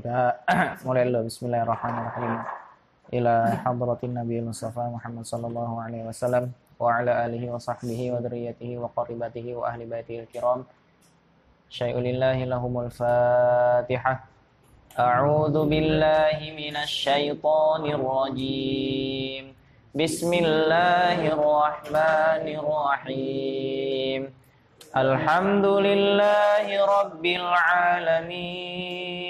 kita mulai dulu Bismillahirrahmanirrahim ila hadratin Nabi Mustafa Muhammad sallallahu alaihi wasallam wa ala alihi wa sahbihi wa dzurriyyatihi wa qaribatihi wa ahli baitihi kiram syai'ulillahi lahumul fatihah a'udzu billahi minasy syaithanir rajim Bismillahirrahmanirrahim Alhamdulillahi rabbil alamin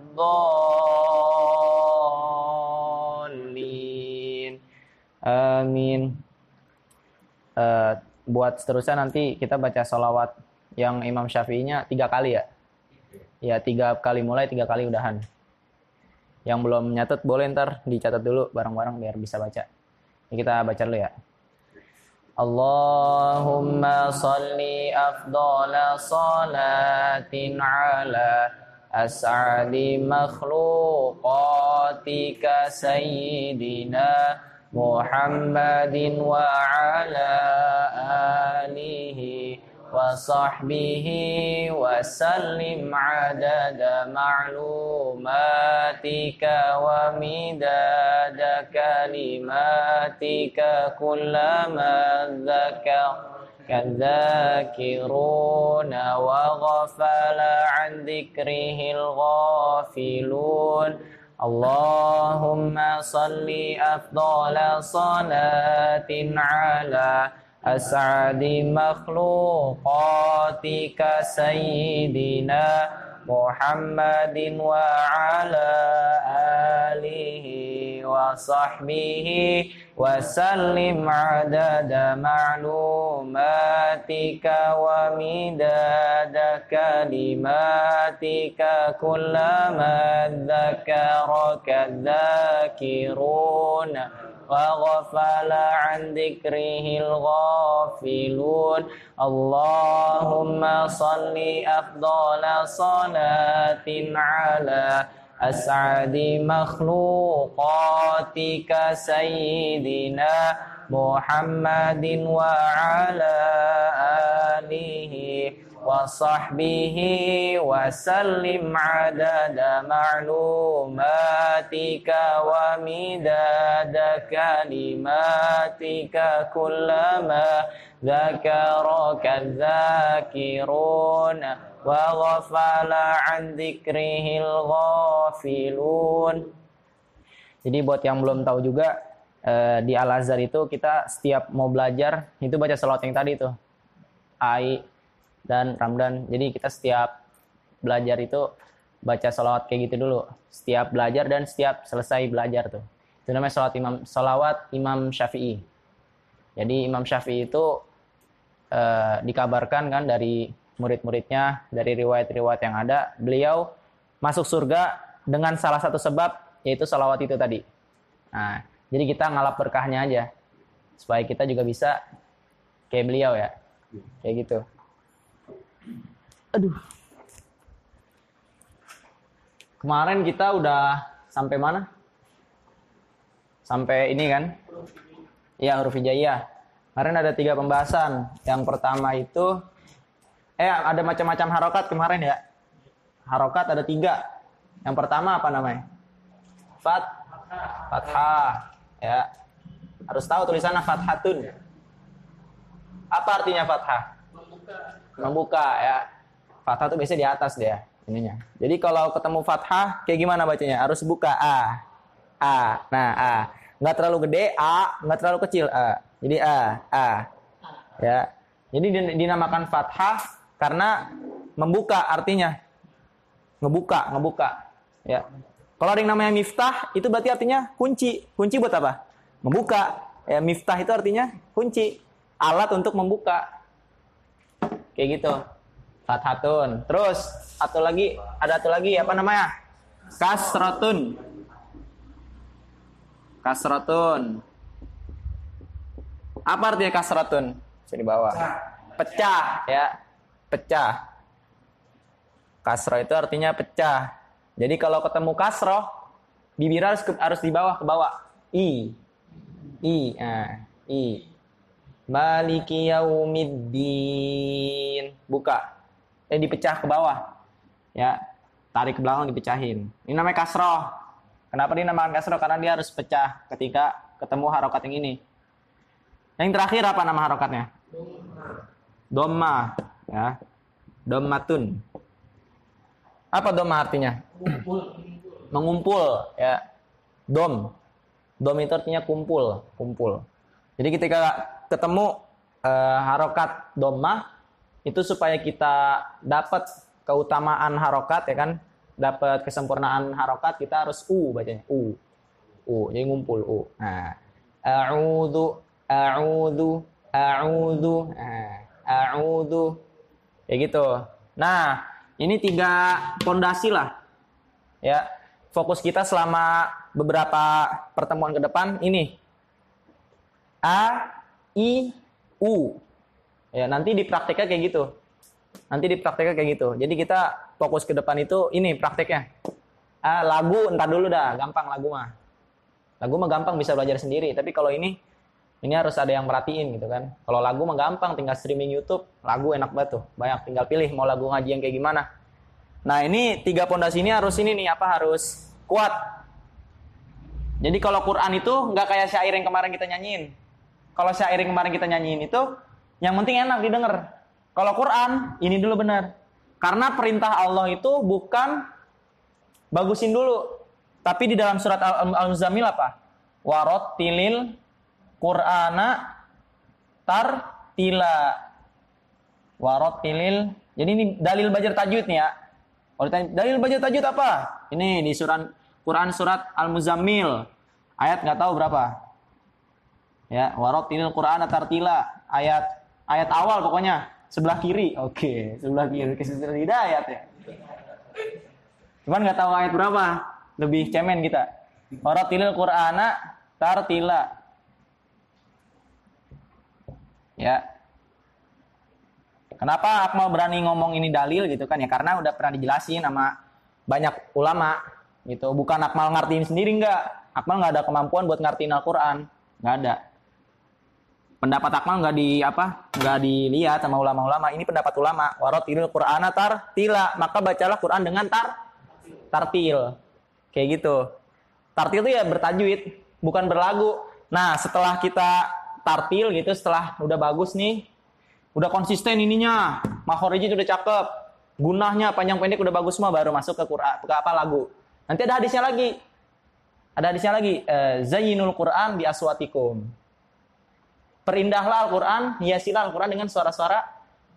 Amin. Uh, buat seterusnya nanti kita baca salawat yang Imam Syafi'inya tiga kali ya. Ya tiga kali mulai, tiga kali udahan. Yang belum nyatet boleh ntar dicatat dulu bareng-bareng biar bisa baca. Ini kita baca dulu ya. Allahumma salli afdala salatin ala as'adi makhluqatika sayyidina Muhammadin wa ala alihi wa sahbihi wa sallim adada ma'lumatika wa midada kalimatika kullama dzakar كالذاكرون وغفل عن ذكره الغافلون اللهم صل أفضل صلاة على أسعد مخلوقاتك سيدنا محمد وعلى آله وصحبه وسلم عدد معلوماتك ومداد كلماتك كلما ذكرك الذاكرون وغفل عن ذكره الغافلون. اللهم صل أفضل صلاة على أسعد مخلوقاتك سيدنا محمد وعلى آله وصحبه وسلم عدد معلوماتك ومداد كلماتك كلما ذكرك الذاكرون وغفل عن ذكره الغافلون Jadi buat yang belum tahu juga eh, di Al Azhar itu kita setiap mau belajar itu baca salawat yang tadi tuh. Ai dan Ramdan. Jadi kita setiap belajar itu baca salawat kayak gitu dulu. Setiap belajar dan setiap selesai belajar tuh. Itu namanya salawat Imam salawat Imam Syafi'i. Jadi Imam Syafi'i itu eh, dikabarkan kan dari murid-muridnya dari riwayat-riwayat yang ada, beliau masuk surga dengan salah satu sebab yaitu salawat itu tadi. Nah, jadi kita ngalap berkahnya aja supaya kita juga bisa kayak beliau ya, kayak gitu. Aduh. Kemarin kita udah sampai mana? Sampai ini kan? Iya, huruf hijaiyah. Kemarin ada tiga pembahasan. Yang pertama itu, eh ada macam-macam harokat kemarin ya. Harokat ada tiga. Yang pertama apa namanya? Fat, fathah, ya. Harus tahu tulisannya fathatun. Apa artinya fathah? Membuka. Membuka ya. Fathah itu biasanya di atas dia ininya. Jadi kalau ketemu fathah kayak gimana bacanya? Harus buka a. A. Nah, a. Nggak terlalu gede, a, nggak terlalu kecil, a. Jadi a, a. Ya. Jadi dinamakan fathah karena membuka artinya. Ngebuka, ngebuka. Ya. Kalau ada yang namanya miftah, itu berarti artinya kunci. Kunci buat apa? Membuka. Ya, miftah itu artinya kunci. Alat untuk membuka. Kayak gitu. Fathatun. Terus, atau lagi, ada atau lagi, apa namanya? Kasratun. Kasratun. Apa artinya kasratun? Bisa di bawah. Pecah ya. Pecah. Kasroh itu artinya pecah. Jadi kalau ketemu kasroh, bibir harus ke, harus di bawah ke bawah. I. I. Nah, I. Maliki yaumiddin. Buka. Eh dipecah ke bawah. Ya. Tarik ke belakang dipecahin. Ini namanya kasroh. Kenapa dinamakan kasroh? Karena dia harus pecah ketika ketemu harokat yang ini. Yang terakhir apa nama harokatnya? Doma. Ya. Domatun. Apa doma artinya? Mengumpul. Ya. Dom. Dom itu artinya kumpul. Kumpul. Jadi ketika ketemu uh, harokat doma itu supaya kita dapat keutamaan harokat ya kan dapat kesempurnaan harokat kita harus u bacanya u u jadi ngumpul u nah a'udzu a'udzu a'udzu nah a'udzu ya gitu. Nah ini tiga pondasi lah. Ya fokus kita selama beberapa pertemuan ke depan ini. A i u. Ya nanti di prakteknya kayak gitu. Nanti di prakteknya kayak gitu. Jadi kita fokus ke depan itu ini prakteknya. Ah, lagu entar dulu dah, gampang lagu mah. Lagu mah gampang bisa belajar sendiri, tapi kalau ini ini harus ada yang merhatiin gitu kan. Kalau lagu mah gampang tinggal streaming YouTube, lagu enak banget tuh. Banyak tinggal pilih mau lagu ngaji yang kayak gimana. Nah, ini tiga pondasi ini harus ini nih apa harus kuat. Jadi kalau Quran itu nggak kayak syair yang kemarin kita nyanyiin. Kalau syair yang kemarin kita nyanyiin itu yang penting enak didengar. Kalau Quran, ini dulu benar. Karena perintah Allah itu bukan bagusin dulu. Tapi di dalam surat Al-Muzammil apa? Warot tilil Qur'ana tartila. Warot tilil. Jadi ini dalil bajar tajwid nih ya. Kalau ditanya, dalil bajar tajwid apa? Ini di surat Quran surat Al-Muzammil. Ayat nggak tahu berapa. Ya, warot Qur'ana tartila. Ayat ayat awal pokoknya sebelah kiri. Oke, sebelah kiri ke sebelah hidayat ya. Cuman nggak tahu ayat berapa. Lebih cemen kita. Waratilil Qur'ana tartila. Ya. Kenapa Akmal berani ngomong ini dalil gitu kan ya? Karena udah pernah dijelasin sama banyak ulama gitu. Bukan Akmal ngertiin sendiri nggak. Akmal nggak ada kemampuan buat ngertiin Al-Quran. Nggak ada pendapat Akmal nggak di apa nggak dilihat sama ulama-ulama ini pendapat ulama warot ini Quran tar tila maka bacalah Quran dengan tar tartil kayak gitu tartil itu ya bertajwid bukan berlagu nah setelah kita tartil gitu setelah udah bagus nih. Udah konsisten ininya. Mahoriji udah cakep. Gunahnya panjang pendek udah bagus semua baru masuk ke Quran ke apa lagu. Nanti ada hadisnya lagi. Ada hadisnya lagi. Eh, zayyinul Quran bi aswatikum. Perindahlah Al-Quran, hiasilah Al-Quran dengan suara-suara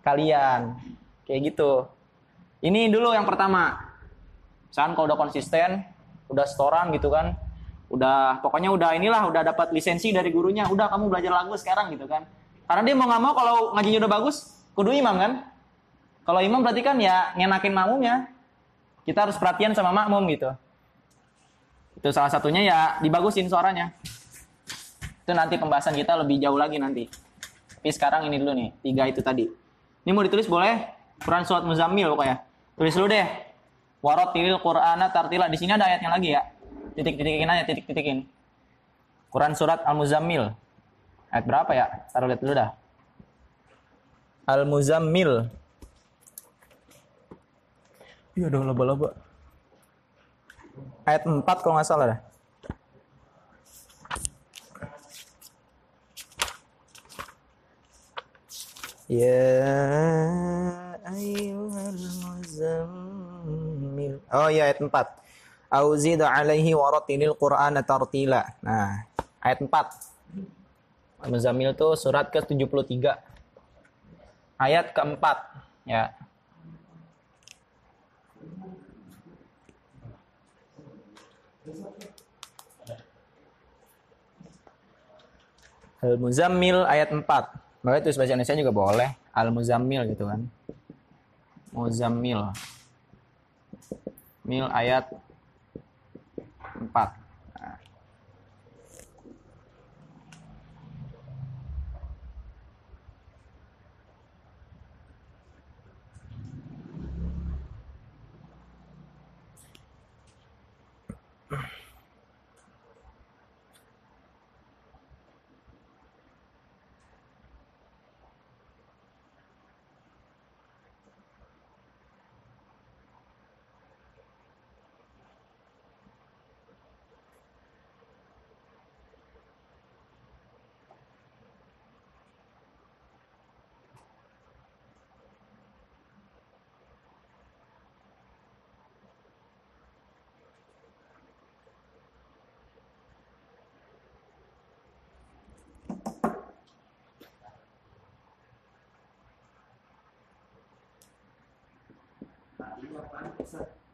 kalian. Kayak gitu. Ini dulu yang pertama. Misalkan kalau udah konsisten, udah setoran gitu kan, udah pokoknya udah inilah udah dapat lisensi dari gurunya, udah kamu belajar lagu sekarang gitu kan. Karena dia mau nggak mau kalau ngajinya udah bagus, kudu imam kan. Kalau imam berarti kan ya ngenakin makmumnya. Kita harus perhatian sama makmum gitu. Itu salah satunya ya dibagusin suaranya. Itu nanti pembahasan kita lebih jauh lagi nanti. Tapi sekarang ini dulu nih, tiga itu tadi. Ini mau ditulis boleh? Quran surat Muzammil pokoknya. Tulis dulu deh. Warot tilil Qur'ana tartila. Di sini ada ayatnya lagi ya. Titik-titikin aja, titik-titikin. Quran surat Al-Muzammil. Ayat berapa ya? Taruh lihat dulu dah. Al-Muzammil. Iya dong loba-loba. Ayat 4 kalau nggak salah dah. Ya ayyuhal muzammil. Oh ya ayat 4. Auzid alaihi waratilil Qur'ana tartila. Nah, ayat 4. Al-Muzammil itu surat ke-73. Ayat keempat, ya. Al-Muzammil ayat 4. Makanya tulis bahasa Indonesia juga boleh. Al-Muzammil gitu kan. Muzammil. Mil ayat empat.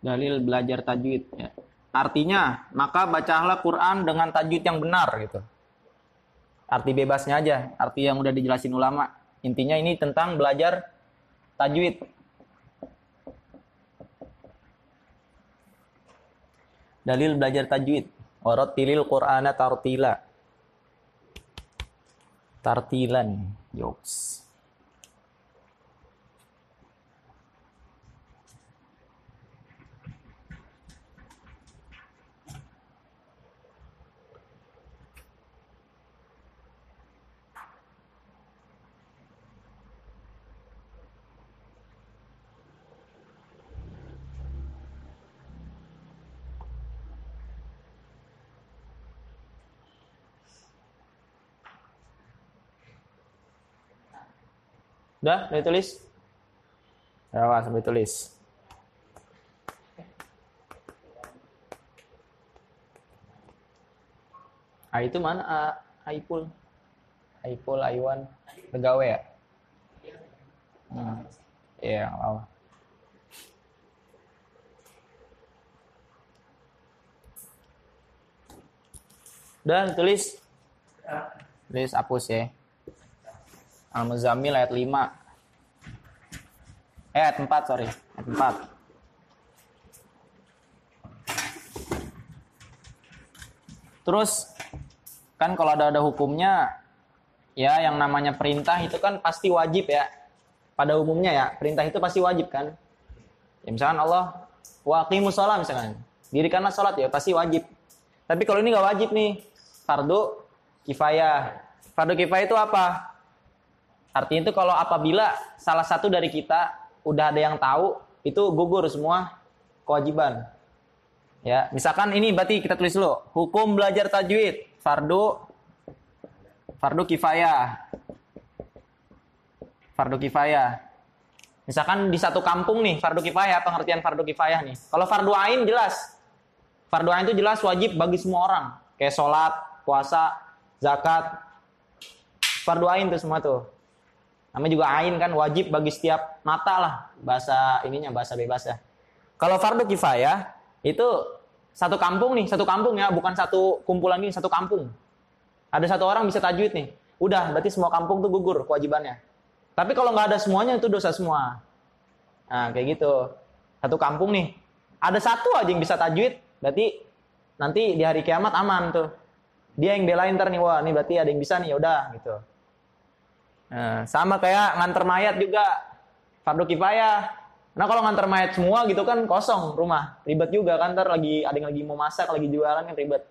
Dalil belajar tajwid ya. Artinya, maka bacalah Quran dengan tajwid yang benar gitu. Arti bebasnya aja, arti yang udah dijelasin ulama. Intinya ini tentang belajar tajwid. Dalil belajar tajwid. tilil Qur'ana tartila. Tartilan. Yoks. Udah, udah tulis? Ya, sampai tulis. A itu mana? A, Aipul. Aipul, Aiwan. Pegawe ya? Hmm. Iya, yeah, wow. Udah, tulis. Tulis hapus ya. Al-Muzammil ayat 5. Eh, ayat 4, sorry. Ayat 4. Terus kan kalau ada ada hukumnya ya yang namanya perintah itu kan pasti wajib ya. Pada umumnya ya, perintah itu pasti wajib kan. Ya misalkan Allah waqimus sholat misalkan. Dirikanlah sholat ya pasti wajib. Tapi kalau ini nggak wajib nih, fardu kifayah. Fardu kifayah itu apa? Artinya itu kalau apabila salah satu dari kita udah ada yang tahu, itu gugur semua kewajiban. Ya, misalkan ini berarti kita tulis dulu, hukum belajar tajwid, fardu fardu kifayah. Fardu kifayah. Misalkan di satu kampung nih, fardu kifayah, pengertian fardu kifayah nih. Kalau fardu ain jelas. Fardu ain itu jelas wajib bagi semua orang. Kayak sholat, puasa, zakat. Fardu ain itu semua tuh. Namanya juga ain kan wajib bagi setiap mata lah bahasa ininya bahasa bebas ya. Kalau fardu kifayah itu satu kampung nih, satu kampung ya, bukan satu kumpulan ini, satu kampung. Ada satu orang bisa tajwid nih. Udah, berarti semua kampung tuh gugur kewajibannya. Tapi kalau nggak ada semuanya itu dosa semua. Nah, kayak gitu. Satu kampung nih. Ada satu aja yang bisa tajwid, berarti nanti di hari kiamat aman tuh. Dia yang belain ntar nih, wah ini berarti ada yang bisa nih, ya udah gitu. Nah, sama kayak nganter mayat juga fardu kifayah. Nah kalau nganter mayat semua gitu kan kosong rumah, ribet juga kan ntar lagi ada yang lagi mau masak, lagi jualan kan ribet.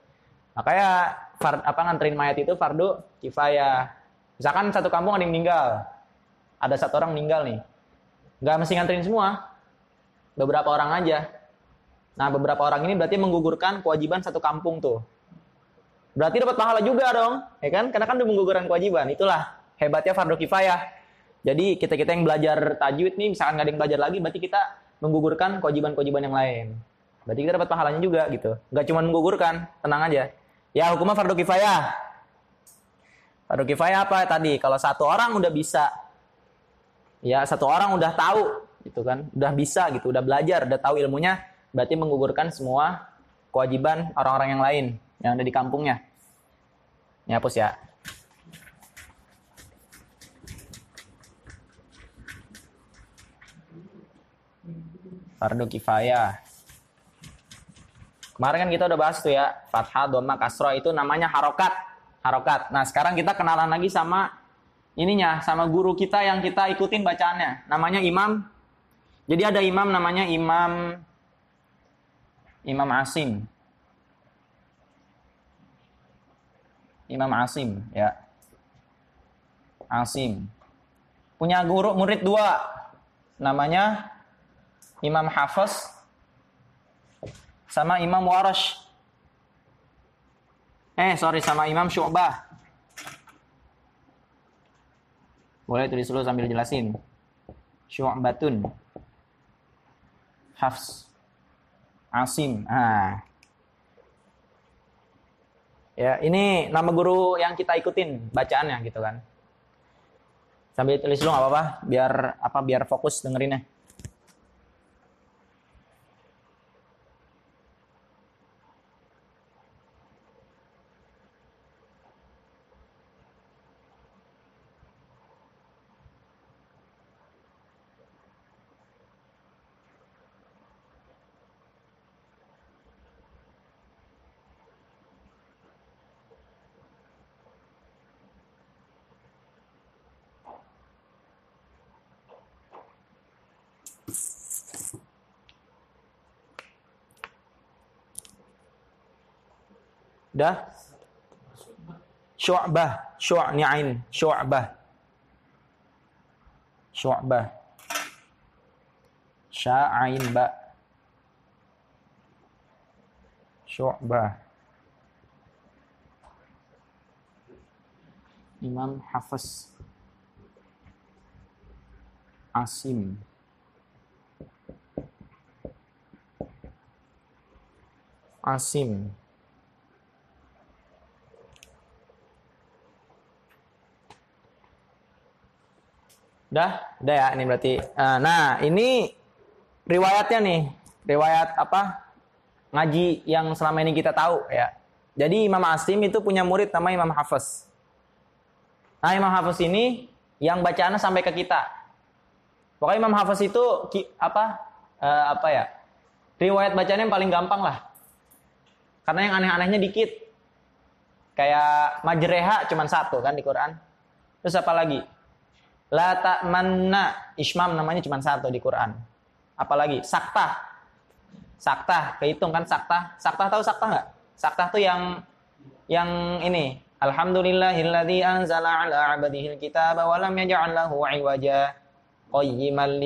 Makanya far, apa nganterin mayat itu fardu kifayah. Misalkan satu kampung ada yang meninggal, ada satu orang meninggal nih, nggak mesti nganterin semua, beberapa orang aja. Nah beberapa orang ini berarti menggugurkan kewajiban satu kampung tuh. Berarti dapat pahala juga dong, ya kan? Karena kan udah menggugurkan kewajiban. Itulah hebatnya fardu kifayah. Jadi kita-kita yang belajar tajwid nih, misalkan nggak ada yang belajar lagi, berarti kita menggugurkan kewajiban-kewajiban yang lain. Berarti kita dapat pahalanya juga gitu. Nggak cuma menggugurkan, tenang aja. Ya hukumnya fardu kifayah. Fardu kifayah apa tadi? Kalau satu orang udah bisa, ya satu orang udah tahu, gitu kan, udah bisa gitu, udah belajar, udah tahu ilmunya, berarti menggugurkan semua kewajiban orang-orang yang lain yang ada di kampungnya. Ini hapus ya. Fardu kifayah. Kemarin kan kita udah bahas tuh ya, fathah, dhamma, kasroh itu namanya harokat. Harokat. Nah, sekarang kita kenalan lagi sama ininya, sama guru kita yang kita ikutin bacaannya. Namanya Imam. Jadi ada imam namanya Imam Imam Asim. Imam Asim, ya. Asim. Punya guru murid dua. Namanya Imam Hafiz sama Imam Warash. Eh, sorry sama Imam Syu'bah. Boleh tulis dulu sambil jelasin. Syu'batun. Hafs. Asim. Ah. Ya, ini nama guru yang kita ikutin bacaannya gitu kan. Sambil tulis dulu nggak apa-apa, biar apa biar fokus dengerinnya. Dah? Syu'bah, syu'ni ni'ain, syu'bah. Syu'bah. Sya'ain ba. Syu'bah. Imam Hafiz Asim Asim Udah, udah ya ini berarti. Eh, nah, ini riwayatnya nih. Riwayat apa? Ngaji yang selama ini kita tahu ya. Jadi Imam Asim itu punya murid nama Imam Hafiz. Nah, Imam Hafiz ini yang bacaannya sampai ke kita. Pokoknya Imam Hafiz itu apa? Uh, apa ya? Riwayat bacanya yang paling gampang lah. Karena yang aneh-anehnya dikit. Kayak majreha cuma satu kan di Quran. Terus apa lagi? La ta'manna. Ismam namanya cuma satu di Quran. Apalagi? Sakta. Sakta. Kehitung kan sakta. Sakta tahu sakta nggak? Sakta tuh yang yang ini. Alhamdulillahilladzi anzala ala abadihil kitaba wa lam yaj'al lahu 'iwaja qayyiman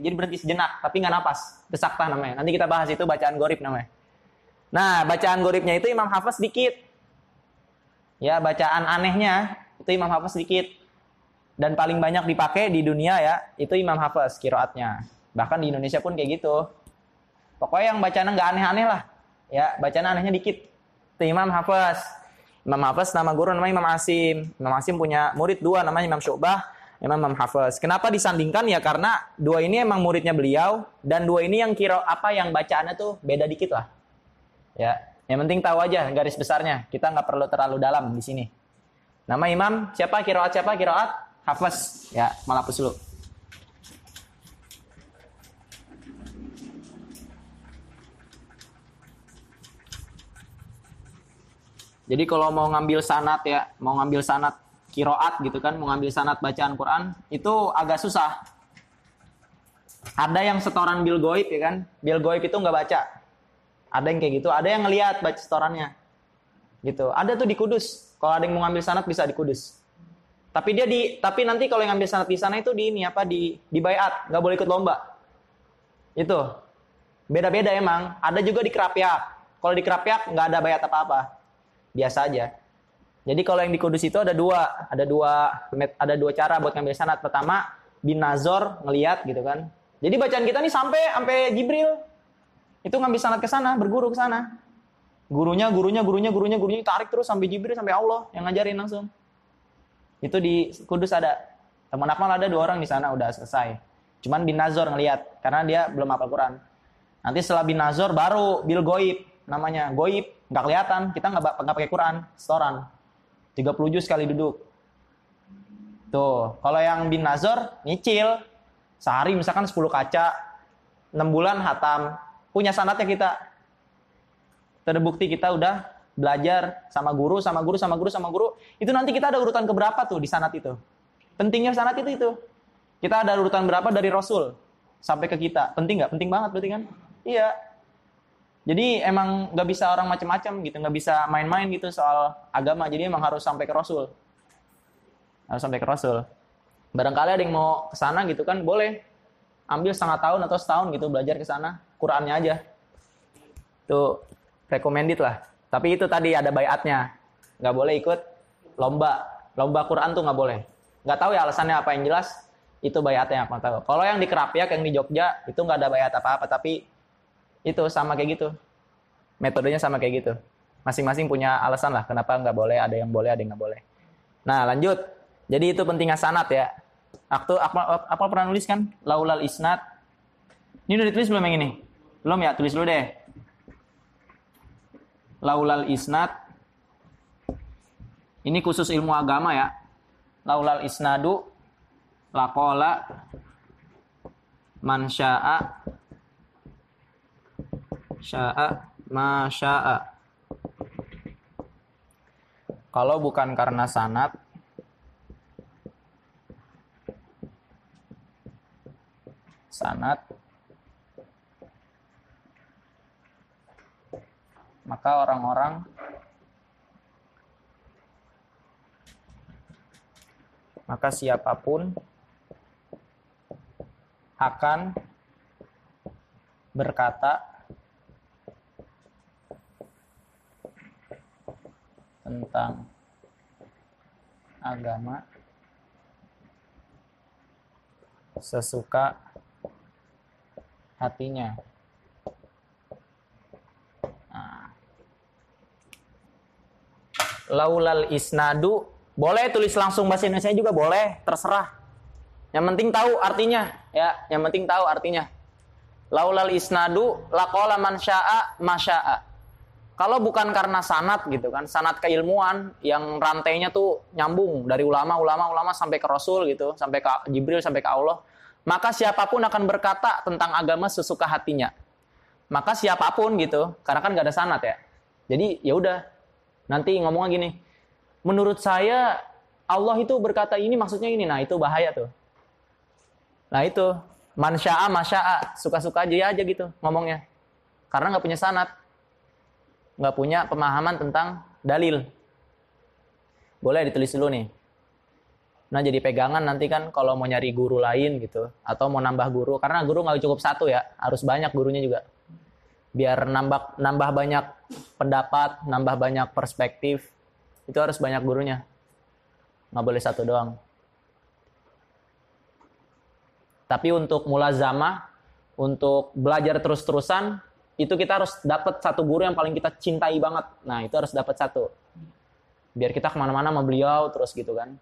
Jadi berhenti sejenak tapi nggak napas. Itu sakta namanya. Nanti kita bahas itu bacaan gorib namanya. Nah, bacaan goribnya itu Imam Hafiz sedikit. Ya, bacaan anehnya itu Imam Hafiz sedikit dan paling banyak dipakai di dunia ya itu Imam Hafiz kiroatnya. Bahkan di Indonesia pun kayak gitu. Pokoknya yang bacaan nggak aneh-aneh lah. Ya bacaan anehnya dikit. Itu Imam Hafiz. Imam Hafiz nama guru namanya Imam Asim. Imam Asim punya murid dua namanya Imam Syu'bah Imam Imam Hafiz. Kenapa disandingkan? Ya karena dua ini emang muridnya beliau dan dua ini yang kira apa yang bacaannya tuh beda dikit lah. Ya yang penting tahu aja garis besarnya. Kita nggak perlu terlalu dalam di sini. Nama Imam siapa? Kiroat siapa? Kiroat Hafaz ya malah dulu. Jadi kalau mau ngambil sanat ya, mau ngambil sanat kiroat gitu kan, mau ngambil sanat bacaan Quran, itu agak susah. Ada yang setoran bil goib ya kan, bil goib itu nggak baca. Ada yang kayak gitu, ada yang ngelihat baca setorannya. Gitu. Ada tuh di Kudus. Kalau ada yang mau ngambil sanat bisa di Kudus. Tapi dia di tapi nanti kalau yang ambil sanat di sana itu di ini apa di di bayat, nggak boleh ikut lomba. Itu. Beda-beda emang. Ada juga di Kerapyak. Kalau di Kerapyak nggak ada bayat apa-apa. Biasa aja. Jadi kalau yang di Kudus itu ada dua, ada dua ada dua cara buat ngambil sanat. Pertama, bin Nazor ngeliat gitu kan. Jadi bacaan kita nih sampai sampai Jibril. Itu ngambil sanat ke sana, berguru ke sana. Gurunya, gurunya, gurunya, gurunya, gurunya tarik terus sampai Jibril sampai Allah yang ngajarin langsung. Itu di Kudus ada. Teman Akmal ada dua orang di sana udah selesai. Cuman bin Nazor ngelihat karena dia belum hafal Quran. Nanti setelah bin Nazor baru bil goib namanya. Goib nggak kelihatan. Kita nggak nggak pakai Quran setoran. 30 juz sekali duduk. Tuh kalau yang bin Nazor nyicil. Sehari misalkan 10 kaca 6 bulan hatam. Punya sanatnya kita. Terbukti kita udah belajar sama guru, sama guru, sama guru, sama guru, itu nanti kita ada urutan keberapa tuh di sanat itu. Pentingnya sanat itu itu. Kita ada urutan berapa dari Rasul sampai ke kita. Penting nggak? Penting banget berarti kan? Iya. Jadi emang nggak bisa orang macam-macam gitu, nggak bisa main-main gitu soal agama. Jadi emang harus sampai ke Rasul. Harus sampai ke Rasul. Barangkali ada yang mau ke sana gitu kan, boleh. Ambil setengah tahun atau setahun gitu belajar ke sana. Qurannya aja. Itu recommended lah. Tapi itu tadi ada bayatnya. Nggak boleh ikut lomba. Lomba Quran tuh nggak boleh. Nggak tahu ya alasannya apa yang jelas. Itu bayatnya apa tahu. Kalau yang di Kerapiak, yang di Jogja, itu nggak ada bayat apa-apa. Tapi itu sama kayak gitu. Metodenya sama kayak gitu. Masing-masing punya alasan lah kenapa nggak boleh, ada yang boleh, ada yang nggak boleh. Nah lanjut. Jadi itu pentingnya sanat ya. Waktu apa, apa pernah nulis kan? Laulal isnat. Ini udah ditulis belum yang ini? Belum ya? Tulis dulu deh laulal isnad. Ini khusus ilmu agama ya. Laulal isnadu lakola man sya'a sya'a ma sya'a kalau bukan karena sanat sanat maka orang-orang maka siapa pun akan berkata tentang agama sesuka hatinya. Laulal isnadu. Boleh tulis langsung bahasa Indonesia juga boleh terserah. Yang penting tahu artinya. Ya yang penting tahu artinya. Laulal isnadu laqala man syaa masyaa kalau bukan karena sanat gitu kan sanat keilmuan yang rantainya tuh nyambung dari ulama ulama ulama sampai ke rasul gitu sampai ke Jibril sampai ke Allah. Maka siapa pun akan berkata tentang agama sesuka hatinya. Maka siapa pun gitu karena kan gak ada sanat ya. Jadi ya udah Nanti ngomongnya gini, menurut saya Allah itu berkata ini maksudnya ini, nah itu bahaya tuh. Nah itu, mansya'a, masya'a, suka-suka aja aja gitu ngomongnya. Karena nggak punya sanat, nggak punya pemahaman tentang dalil. Boleh ditulis dulu nih. Nah jadi pegangan nanti kan kalau mau nyari guru lain gitu, atau mau nambah guru, karena guru nggak cukup satu ya, harus banyak gurunya juga biar nambah nambah banyak pendapat, nambah banyak perspektif, itu harus banyak gurunya. Nggak boleh satu doang. Tapi untuk mulazamah, untuk belajar terus-terusan, itu kita harus dapat satu guru yang paling kita cintai banget. Nah, itu harus dapat satu. Biar kita ke mana-mana sama beliau terus gitu kan.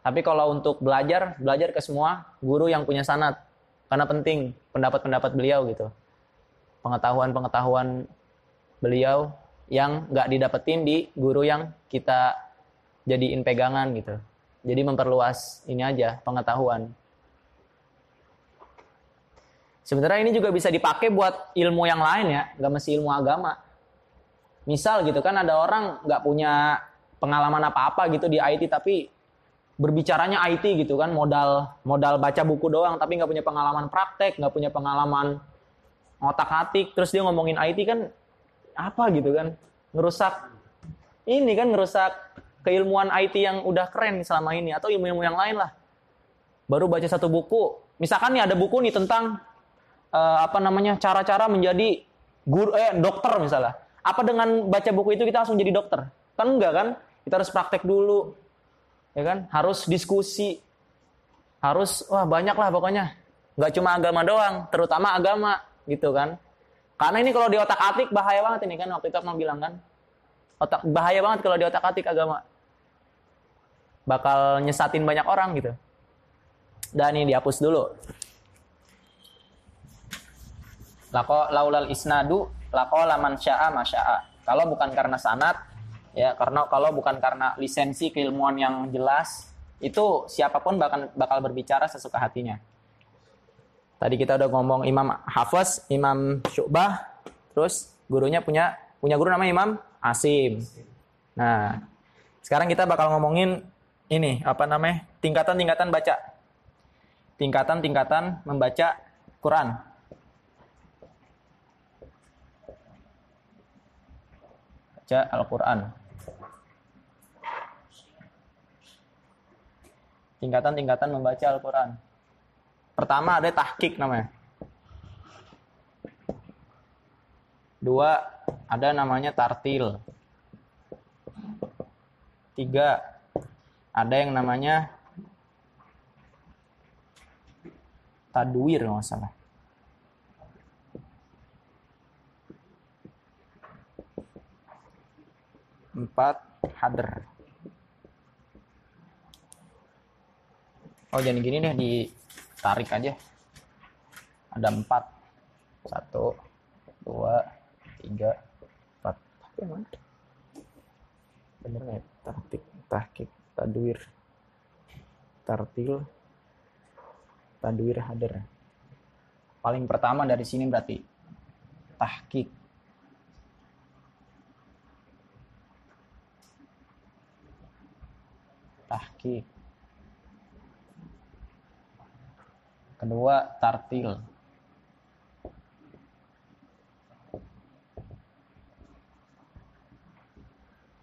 Tapi kalau untuk belajar, belajar ke semua guru yang punya sanat. Karena penting pendapat-pendapat beliau gitu pengetahuan-pengetahuan beliau yang nggak didapetin di guru yang kita jadiin pegangan gitu. Jadi memperluas ini aja pengetahuan. Sebenarnya ini juga bisa dipakai buat ilmu yang lain ya, nggak mesti ilmu agama. Misal gitu kan ada orang nggak punya pengalaman apa-apa gitu di IT tapi berbicaranya IT gitu kan modal modal baca buku doang tapi nggak punya pengalaman praktek nggak punya pengalaman otak atik terus dia ngomongin IT kan apa gitu kan ngerusak ini kan ngerusak keilmuan IT yang udah keren selama ini atau ilmu-ilmu yang lain lah. Baru baca satu buku misalkan nih ada buku nih tentang uh, apa namanya cara-cara menjadi guru eh dokter misalnya. Apa dengan baca buku itu kita langsung jadi dokter? Kan enggak kan? Kita harus praktek dulu ya kan? Harus diskusi harus wah banyak lah pokoknya. Nggak cuma agama doang terutama agama gitu kan. Karena ini kalau di otak atik bahaya banget ini kan waktu itu aku bilang kan. Otak bahaya banget kalau di otak atik agama. Bakal nyesatin banyak orang gitu. Dan ini dihapus dulu. Lako laulal isnadu lako laman sya'a masya'a. Kalau bukan karena sanat ya karena kalau bukan karena lisensi keilmuan yang jelas itu siapa pun bakal bakal berbicara sesuka hatinya Tadi kita udah ngomong Imam Hafiz, Imam Syu'bah, terus gurunya punya punya guru namanya Imam Asim. Nah, sekarang kita bakal ngomongin ini apa namanya? tingkatan-tingkatan baca. Tingkatan-tingkatan membaca Quran. Baca Al-Qur'an. Tingkatan-tingkatan membaca Al-Qur'an. Pertama ada tahkik namanya. Dua, ada namanya tartil. Tiga, ada yang namanya tadwir nggak salah. Empat, hader. Oh jadi gini deh ditarik aja. Ada empat. Satu, dua, tiga empat. Tapi mana? Bener nggak? Taktik tahkik tadwir. Tartil. Tadwir hadir paling pertama dari sini berarti. Tahkik. Tahkik kedua tartil.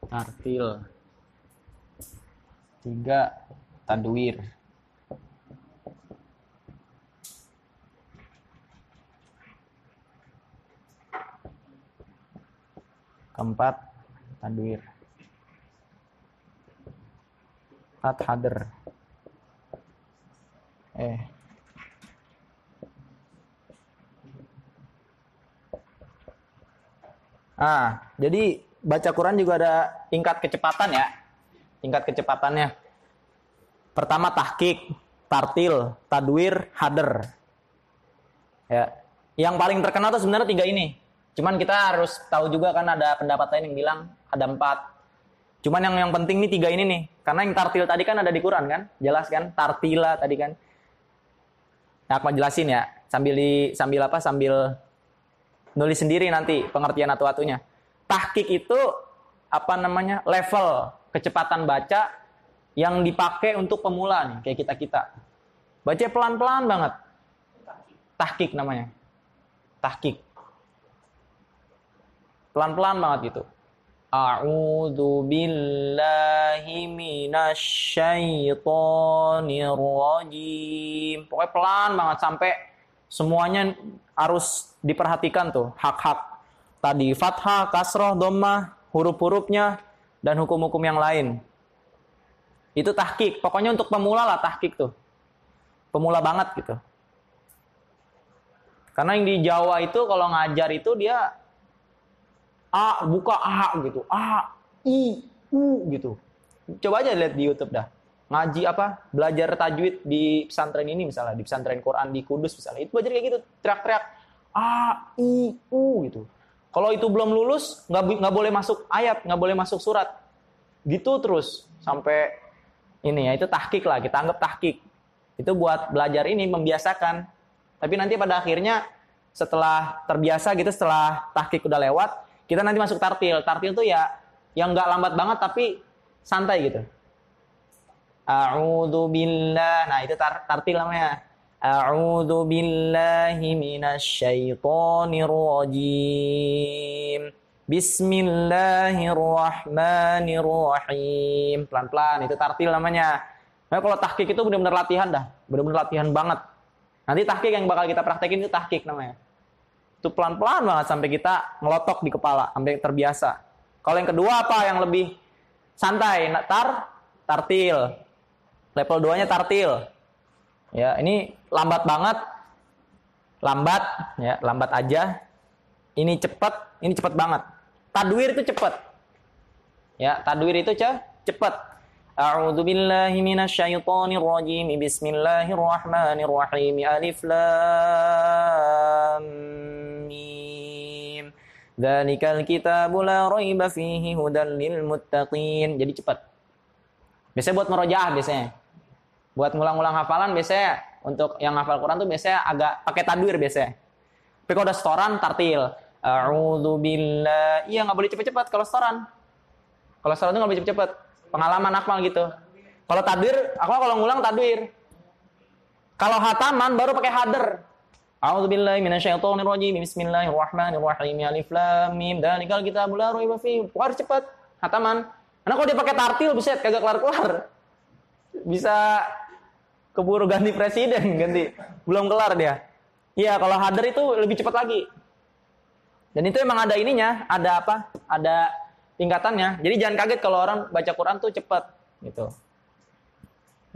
Tartil. Tiga tadwir keempat tadwir hadir eh ah jadi baca Quran juga ada tingkat kecepatan ya. Tingkat kecepatannya. Pertama tahkik, tartil, tadwir, hader. Ya. Yang paling terkenal tuh sebenarnya tiga ini. Cuman kita harus tahu juga kan ada pendapat lain yang bilang ada empat. Cuman yang yang penting nih tiga ini nih. Karena yang tartil tadi kan ada di Quran kan? Jelas kan? Tartila tadi kan. Nah, aku mau jelasin ya. Sambil di sambil apa? Sambil nulis sendiri nanti pengertian atu-atunya. Tahkik itu apa namanya level kecepatan baca yang dipakai untuk pemula nih kayak kita kita baca pelan pelan banget. Tahkik namanya. Tahkik pelan pelan banget gitu. A'udzu billahi minasyaitonir rajim. Pokoknya pelan banget sampai semuanya harus diperhatikan tuh hak-hak tadi fathah, kasroh, domah, huruf-hurufnya, dan hukum-hukum yang lain. Itu tahkik. Pokoknya untuk pemula lah tahkik tuh. Pemula banget gitu. Karena yang di Jawa itu kalau ngajar itu dia A buka A gitu. A, I, U gitu. Coba aja lihat di YouTube dah. Ngaji apa? Belajar tajwid di pesantren ini misalnya, di pesantren Quran di Kudus misalnya. Itu belajar kayak gitu, teriak-teriak A, I, U gitu. Kalau itu belum lulus, nggak nggak boleh masuk ayat, nggak boleh masuk surat. Gitu terus sampai ini ya itu tahkik lah, kita anggap tahkik. Itu buat belajar ini membiasakan. Tapi nanti pada akhirnya setelah terbiasa gitu, setelah tahkik udah lewat, kita nanti masuk tartil. Tartil tuh ya yang nggak lambat banget tapi santai gitu. A'udzu billah. Nah, itu tar tartil namanya. A'udzu billahi minasyaitonir rajim. Bismillahirrahmanirrahim. Pelan-pelan itu tartil namanya. Nah, kalau tahkik itu benar-benar latihan dah, benar-benar latihan banget. Nanti tahkik yang bakal kita praktekin itu tahkik namanya. Itu pelan-pelan banget sampai kita ngelotok di kepala, sampai terbiasa. Kalau yang kedua apa yang lebih santai? Tar, tartil. Level 2-nya tartil. Ya, ini lambat banget. Lambat, ya, lambat aja. Ini cepat, ini cepat banget. Tadwir itu cepat. Ya, tadwir itu cepat. A'udzu billahi minasyaitonir rajim. Bismillahirrahmanirrahim. Alif lam mim. Dzalikal kitabu la raiba fihi hudan lil muttaqin. Jadi cepat. Biasanya buat merojaah biasanya. Buat ngulang-ngulang hafalan biasanya untuk yang hafal Quran tuh biasanya agak pakai tadwir biasanya. Tapi kalau udah setoran tartil. A'udzu. Iya nggak boleh cepet-cepet kalau setoran. Kalau setoran itu nggak boleh cepet-cepet. Pengalaman akmal gitu. Kalau tadwir, aku kalau ngulang tadwir. Kalau hataman baru pakai hader. A'udzu billahi minasyaitonir rajim. Bismillahirrahmanirrahim. Alif lam mim. Dzalikal kitabul la raiba fihi. Harus cepat hataman. Karena kalau dia pakai tartil bisa kagak kelar-kelar. Bisa keburu ganti presiden, ganti. Belum kelar dia. Iya, kalau hader itu lebih cepat lagi. Dan itu emang ada ininya, ada apa? Ada tingkatannya. Jadi jangan kaget kalau orang baca Quran tuh cepat gitu.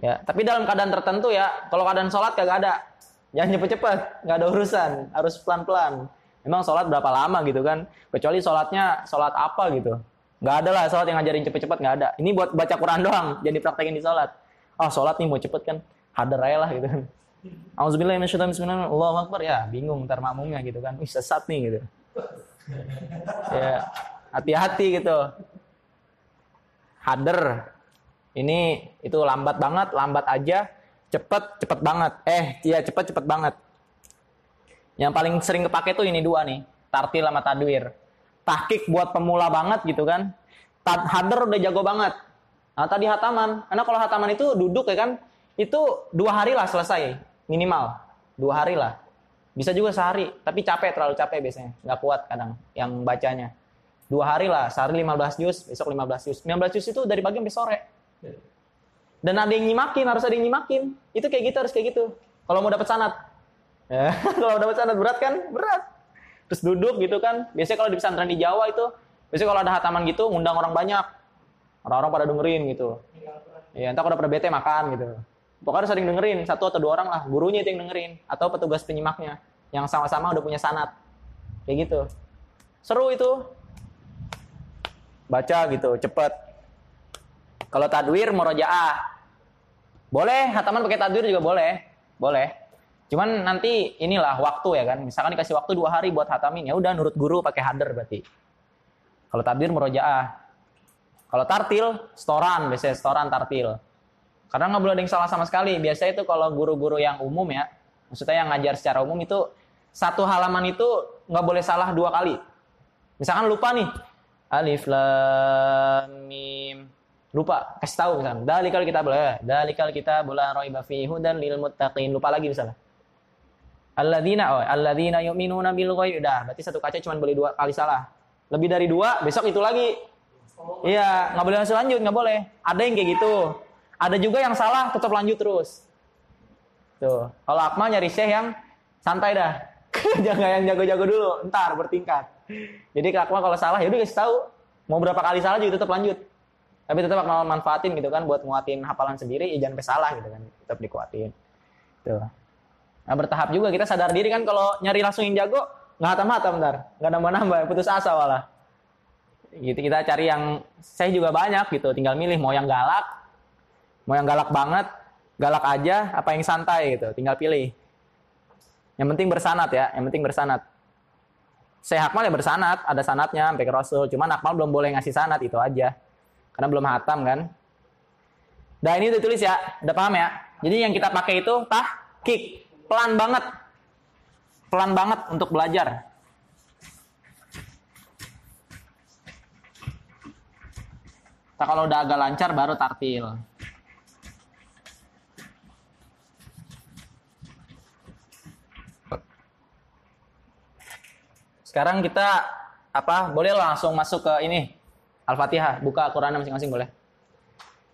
Ya, tapi dalam keadaan tertentu ya, kalau keadaan sholat kagak ada. Jangan cepet-cepet, nggak ada urusan, harus pelan-pelan. Emang sholat berapa lama gitu kan? Kecuali sholatnya sholat apa gitu. Nggak ada lah sholat yang ngajarin cepet-cepet, nggak ada. Ini buat baca Quran doang, jadi praktekin di sholat. Oh sholat nih mau cepet kan, hadir aja lah gitu kan. Auzubillahiminasyaitonirrajim. Allahu Akbar. Ya, bingung ntar makmumnya gitu kan. Wih, sesat nih gitu. Ya hati-hati gitu. Hader. Ini itu lambat banget lambat aja. Cepet cepet banget. Eh iya cepet cepet banget. Yang paling sering kepake tuh ini dua nih. Tartil sama tadwir. Tahkik buat pemula banget gitu kan. Tad, hader udah jago banget. Nah tadi hataman. Karena kalau hataman itu duduk ya kan itu dua hari lah selesai minimal dua hari lah bisa juga sehari, tapi capek, terlalu capek biasanya. Nggak kuat kadang yang bacanya. Dua hari lah, sehari 15 juz, besok 15 juz. 15 juz itu dari pagi sampai sore. Dan ada yang nyimakin, harus ada yang nyimakin. Itu kayak gitu, harus kayak gitu. Kalau mau dapat sanat. Kalau dapat sanat berat kan? Berat. Terus duduk gitu kan. Biasanya kalau di pesantren di Jawa itu, biasanya kalau ada hataman gitu, ngundang orang banyak. Orang-orang pada dengerin gitu. Ya, entah kalau pada bete makan gitu. Pokoknya sering dengerin, satu atau dua orang lah, gurunya itu yang dengerin, atau petugas penyimaknya, yang sama-sama udah punya sanat. Kayak gitu. Seru itu. Baca gitu, cepet. Kalau tadwir, murojaah. Boleh, hataman pakai tadwir juga boleh. Boleh. Cuman nanti inilah waktu ya kan. Misalkan dikasih waktu dua hari buat hatamin, ya udah nurut guru pakai hader berarti. Kalau tadwir murojaah. Kalau tartil, storan, biasanya storan tartil. Karena nggak boleh ada yang salah sama sekali. Biasanya itu kalau guru-guru yang umum ya, maksudnya yang ngajar secara umum itu satu halaman itu nggak boleh salah dua kali. Misalkan lupa nih, alif lam mim. Lupa kasih tahu misalnya dalikal kita boleh dalikal kita boleh raiba fihi dan lil muttaqin. Lupa lagi misalnya. Alladzina oh alladzina yu'minuna bil ghaib. Udah berarti satu kaca cuma boleh dua kali salah. Lebih dari dua besok itu lagi. Iya nggak boleh langsung lanjut nggak boleh. Ada yang kayak gitu ada juga yang salah, tetap lanjut terus. Tuh, kalau Akmal nyari syekh yang santai dah. Jangan yang jago-jago dulu, ntar bertingkat. Jadi Akmal kalau salah ya udah kasih tahu. Mau berapa kali salah juga tetap lanjut. Tapi tetap Akmal manfaatin gitu kan buat nguatin hafalan sendiri, ya jangan salah gitu kan. Tetap dikuatin. Tuh. Nah bertahap juga kita sadar diri kan kalau nyari langsung yang jago, nggak hatam-hatam ntar. Nggak nambah-nambah, putus asa malah. Gitu kita cari yang saya juga banyak gitu, tinggal milih mau yang galak Mau yang galak banget, galak aja, apa yang santai gitu, tinggal pilih. Yang penting bersanat ya, yang penting bersanat. Saya Akmal ya bersanat, ada sanatnya sampai ke Rasul. Cuman Akmal belum boleh ngasih sanat itu aja. Karena belum hatam kan. Nah ini udah tulis ya, udah paham ya. Jadi yang kita pakai itu tah kick, pelan banget. Pelan banget untuk belajar. Nah, kalau udah agak lancar baru tartil. Sekarang kita apa? Boleh langsung masuk ke ini Al-Fatihah, buka Al-Qur'an masing-masing boleh.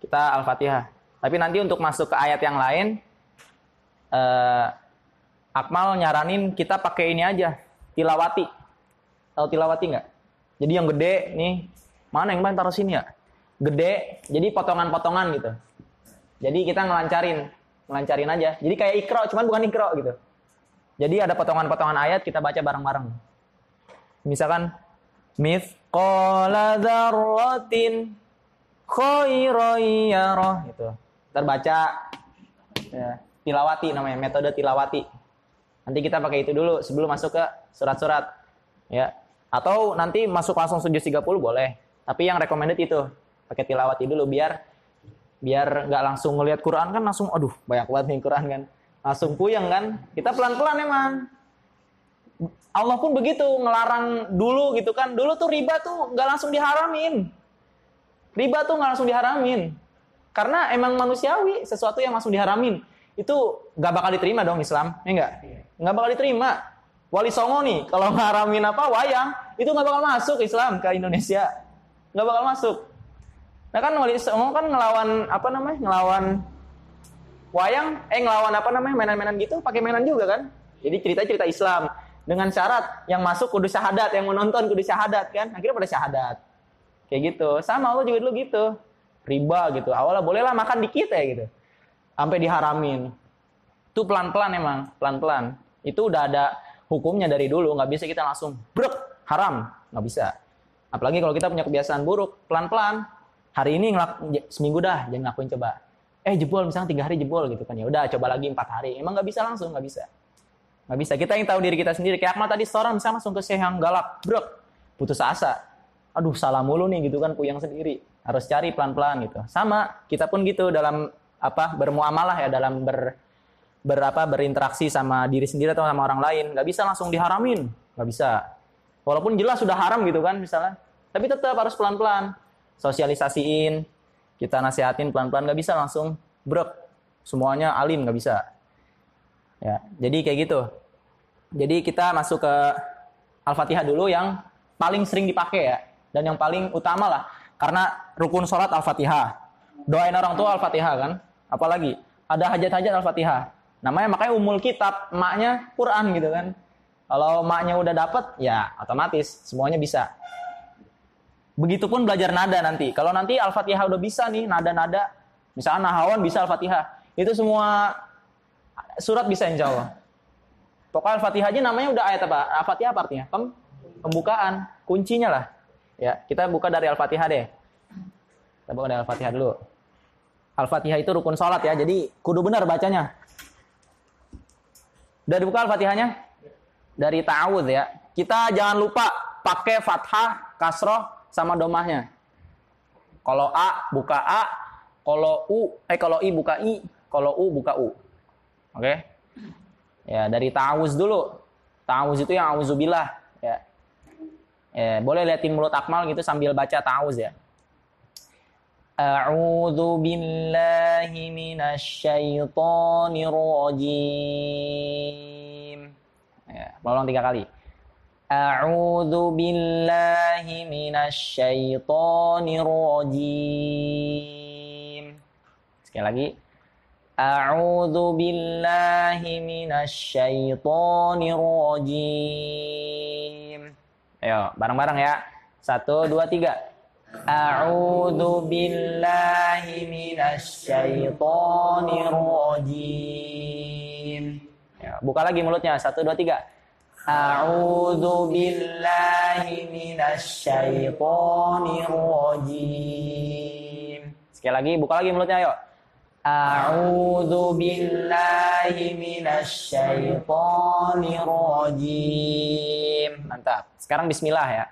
Kita Al-Fatihah. Tapi nanti untuk masuk ke ayat yang lain eh, Akmal nyaranin kita pakai ini aja, tilawati. Tahu tilawati nggak? Jadi yang gede nih, mana yang mana taruh sini ya? Gede, jadi potongan-potongan gitu. Jadi kita ngelancarin, ngelancarin aja. Jadi kayak ikro, cuman bukan ikro gitu. Jadi ada potongan-potongan ayat kita baca bareng-bareng misalkan mithqala dzarratin khairan gitu. Terbaca ya, tilawati namanya, metode tilawati. Nanti kita pakai itu dulu sebelum masuk ke surat-surat. Ya. Atau nanti masuk langsung sujud 30 boleh. Tapi yang recommended itu pakai tilawati dulu biar biar nggak langsung ngelihat Quran kan langsung aduh banyak banget nih Quran kan langsung puyeng kan kita pelan-pelan emang Allah pun begitu ngelarang dulu gitu kan. Dulu tuh riba tuh nggak langsung diharamin. Riba tuh nggak langsung diharamin. Karena emang manusiawi sesuatu yang langsung diharamin itu nggak bakal diterima dong Islam, ya enggak? Nggak bakal diterima. Wali Songo nih, kalau ngaramin apa wayang, itu nggak bakal masuk Islam ke Indonesia, nggak bakal masuk. Nah kan Wali Songo kan ngelawan apa namanya, ngelawan wayang, eh ngelawan apa namanya, mainan-mainan gitu, pakai mainan juga kan? Jadi cerita-cerita Islam dengan syarat yang masuk kudu syahadat, yang menonton kudu syahadat kan? Akhirnya pada syahadat. Kayak gitu. Sama Allah juga dulu gitu. Riba gitu. Awalnya bolehlah makan dikit ya gitu sampai diharamin. Itu pelan-pelan emang, pelan-pelan. Itu udah ada hukumnya dari dulu, nggak bisa kita langsung brek haram, nggak bisa. Apalagi kalau kita punya kebiasaan buruk, pelan-pelan. Hari ini ngelak, seminggu dah, jangan ngakuin coba. Eh jebol, misalnya tiga hari jebol gitu kan ya. Udah coba lagi empat hari. Emang nggak bisa langsung, nggak bisa. Nggak bisa. Kita yang tahu diri kita sendiri. Kayak Akmal tadi seorang misalnya langsung ke syekh yang galak, brek, putus asa. Aduh salah mulu nih gitu kan, puyang sendiri. Harus cari pelan-pelan gitu. Sama, kita pun gitu dalam apa bermuamalah ya dalam ber berapa berinteraksi sama diri sendiri atau sama orang lain. Nggak bisa langsung diharamin. Nggak bisa. Walaupun jelas sudah haram gitu kan misalnya. Tapi tetap harus pelan pelan sosialisasiin. Kita nasihatin pelan pelan nggak bisa langsung. Brek semuanya alim. Nggak bisa ya jadi kayak gitu jadi kita masuk ke al-fatihah dulu yang paling sering dipakai ya dan yang paling utama lah karena rukun sholat al-fatihah doain orang tua al-fatihah kan Apalagi ada hajat-hajat Al-Fatihah. Namanya makanya umul kitab, maknya Quran gitu kan. Kalau maknya udah dapet, ya otomatis semuanya bisa. Begitupun belajar nada nanti. Kalau nanti Al-Fatihah udah bisa nih, nada-nada. Misalnya Nahawan bisa Al-Fatihah. Itu semua surat bisa insya Allah. Pokoknya Al-Fatihah aja namanya udah ayat apa? Al-Fatihah apa artinya? Pem pembukaan. Kuncinya lah. Ya, kita buka dari Al-Fatihah deh. Kita buka dari Al-Fatihah dulu. Al-Fatihah itu rukun sholat ya, jadi kudu benar bacanya. Udah dibuka Al-Fatihahnya? Dari ta'awud ya. Kita jangan lupa pakai fathah, kasroh, sama domahnya. Kalau A, buka A. Kalau U, eh kalau I, buka I. Kalau U, buka U. Oke? Okay? Ya, dari ta'awuz dulu. Ta'awuz itu yang auzubillah, ya. ya. boleh liatin mulut Akmal gitu sambil baca ta'awuz ya. A'udzu billahi minasyaitonir rajim. Ya, ulang tiga kali. A'udzu billahi minasyaitonir rajim. Sekali lagi. A'udzu billahi minasyaitonir rajim. Ayo, bareng-bareng ya. Satu, dua, tiga. A'udzu billahi minasyaitonir rajim. Ya, buka lagi mulutnya. Satu, dua, tiga. A'udzu billahi minasyaitonir rajim. Sekali lagi, buka lagi mulutnya ayo. A'udzu billahi minasyaitonir rajim. Mantap. Sekarang bismillah ya.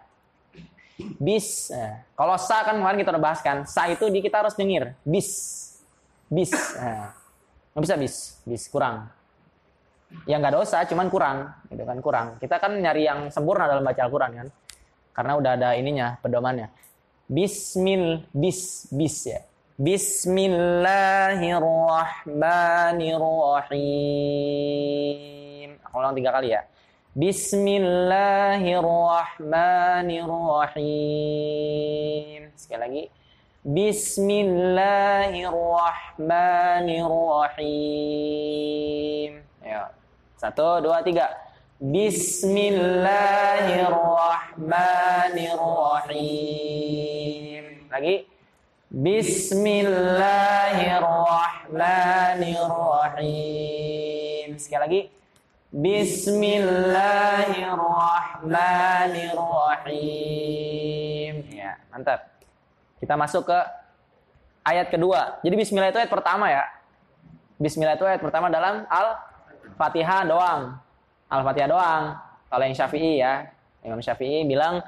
Bis. Nah, kalau sa kan kemarin kita udah bahas kan. Sa itu di kita harus dengir. Bis. Bis. Nah, nggak bisa bis. Bis kurang. Yang nggak dosa, cuman kurang. Gitu kan kurang. Kita kan nyari yang sempurna dalam baca Al-Quran kan. Karena udah ada ininya, pedomannya. Bismil, bis, bis ya. Bismillahirrahmanirrahim. Aku ulang tiga kali ya. Bismillahirrahmanirrahim. Sekali lagi. Bismillahirrahmanirrahim. Ya. Satu, dua, tiga. Bismillahirrahmanirrahim. Lagi. Bismillahirrahmanirrahim. Sekali lagi. Bismillahirrahmanirrahim. Ya, mantap. Kita masuk ke ayat kedua. Jadi bismillah itu ayat pertama ya. Bismillah itu ayat pertama dalam Al-Fatihah doang. Al-Fatihah doang. Kalau yang Syafi'i ya, Imam Syafi'i bilang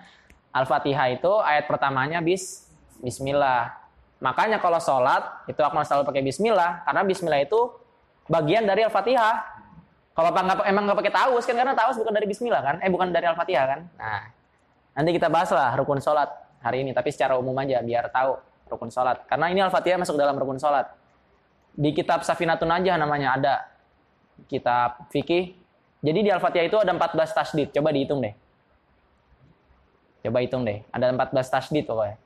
Al-Fatihah itu ayat pertamanya bis bismillah. Makanya kalau sholat itu aku selalu pakai bismillah karena bismillah itu bagian dari Al-Fatihah. Kalau emang nggak pakai taus kan karena taus bukan dari Bismillah kan? Eh bukan dari Al-Fatihah kan? Nah, nanti kita bahas lah rukun sholat hari ini, tapi secara umum aja biar tahu rukun sholat. Karena ini Al-Fatihah masuk dalam rukun sholat. Di kitab Safinatun aja namanya ada kitab fikih. Jadi di Al-Fatihah itu ada 14 tasdid. Coba dihitung deh. Coba hitung deh. Ada 14 tasdid pokoknya.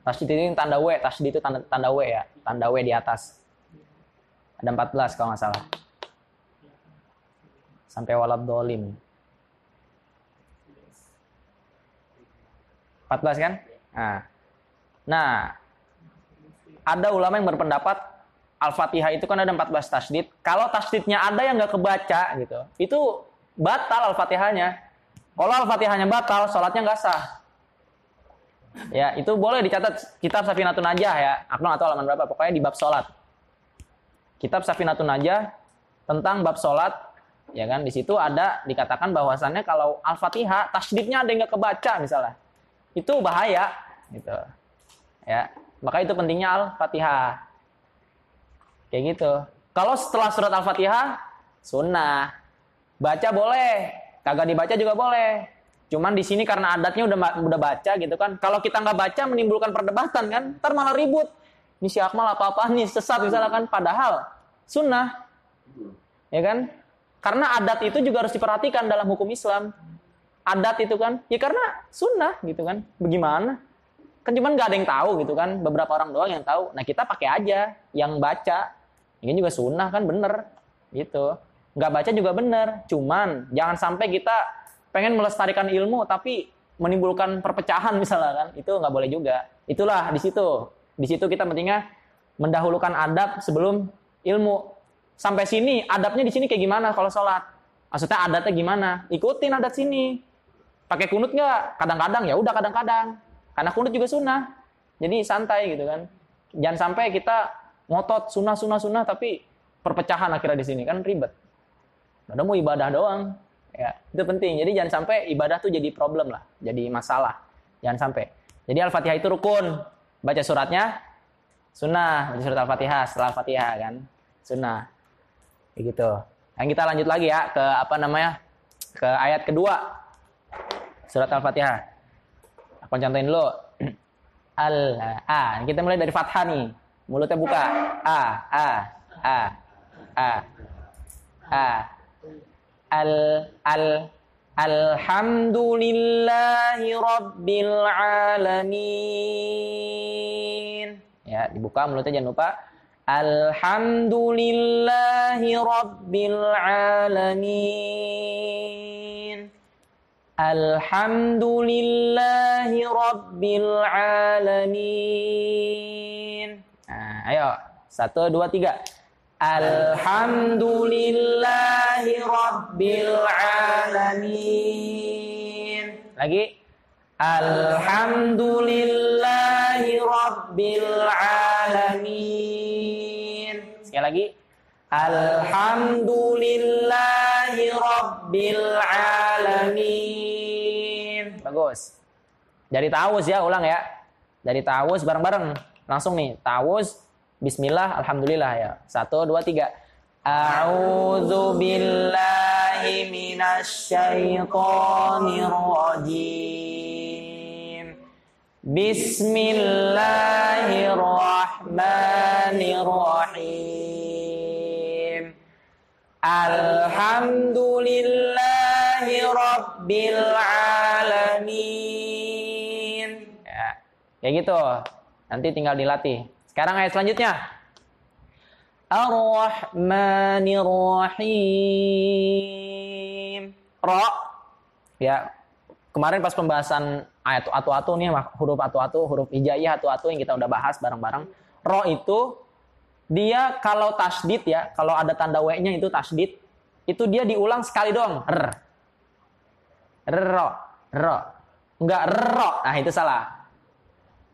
Tasdid ini tanda W, tasdid itu tanda, tanda W ya, tanda W di atas. Ada 14 kalau nggak salah sampai walad dolim. 14 kan? Nah. nah, ada ulama yang berpendapat Al-Fatihah itu kan ada 14 tasdid. Kalau tasdidnya ada yang nggak kebaca gitu, itu batal Al-Fatihahnya. Kalau Al-Fatihahnya batal, sholatnya nggak sah. Ya, itu boleh dicatat. Kitab Safinatun Najah ya. Aku nggak tahu halaman berapa, pokoknya di bab sholat. Kitab Safinatun Najah tentang bab sholat ya kan? Di situ ada dikatakan bahwasannya kalau al-fatihah tasdidnya ada yang nggak kebaca misalnya. Itu bahaya gitu. Ya maka itu pentingnya al-fatihah. Kayak gitu. Kalau setelah surat al-fatihah sunnah. Baca boleh. Kagak dibaca juga boleh cuman di sini karena adatnya udah udah baca gitu kan kalau kita nggak baca menimbulkan perdebatan kan ntar malah ribut ini si Akmal apa apa nih sesat misalnya kan padahal sunnah ya kan karena adat itu juga harus diperhatikan dalam hukum Islam. Adat itu kan, ya karena sunnah gitu kan. Bagaimana? Kan cuman nggak ada yang tahu gitu kan. Beberapa orang doang yang tahu. Nah kita pakai aja yang baca. Ini juga sunnah kan bener gitu. Nggak baca juga bener. Cuman jangan sampai kita pengen melestarikan ilmu tapi menimbulkan perpecahan misalnya kan. Itu nggak boleh juga. Itulah di situ. Di situ kita pentingnya mendahulukan adab sebelum ilmu. Sampai sini adabnya di sini kayak gimana kalau sholat? Maksudnya adatnya gimana? Ikutin adat sini. Pakai kunut nggak? Kadang-kadang ya udah kadang-kadang. Karena kunut juga sunnah. Jadi santai gitu kan. Jangan sampai kita ngotot sunnah sunnah sunnah tapi perpecahan akhirnya di sini kan ribet. Udah mau ibadah doang ya itu penting jadi jangan sampai ibadah tuh jadi problem lah jadi masalah jangan sampai jadi al-fatihah itu rukun baca suratnya sunnah baca surat al-fatihah setelah al-fatihah kan sunnah Kayak gitu. Dan kita lanjut lagi ya ke apa namanya? Ke ayat kedua. Surat Al-Fatihah. Aku contohin dulu. Al a. Kita mulai dari fathah nih. Mulutnya buka. A a a a a. Al al Alhamdulillahi Rabbil Alamin. Ya, dibuka mulutnya jangan lupa. Alhamdulillahi Rabbil Alamin Alhamdulillahi Rabbil Alamin nah, Ayo, satu, dua, tiga Alhamdulillahi Rabbil Alamin Lagi Alhamdulillahi Rabbil Alamin Sekali lagi. Alhamdulillahi Rabbil Alamin. Bagus. Dari tawus ya, ulang ya. Dari tawus bareng-bareng. Langsung nih, tawus. Bismillah, Alhamdulillah ya. Satu, dua, tiga. A'udzu billahi minasyaitonir rajim. Bismillahirrahmanirrahim. Alhamdulillahi Rabbil Alamin. Ya, kayak gitu. Nanti tinggal dilatih. Sekarang ayat selanjutnya. Ar-Rahmanir-Rahim. Ro. Ya, kemarin pas pembahasan ayat atu-atu nih, huruf atu-atu, huruf hijaiyah atu-atu yang kita udah bahas bareng-bareng. Ro itu dia kalau tasdid ya, kalau ada tanda W-nya itu tasdid, itu dia diulang sekali doang. R. Ro. Ro. Enggak ro. Nah, itu salah.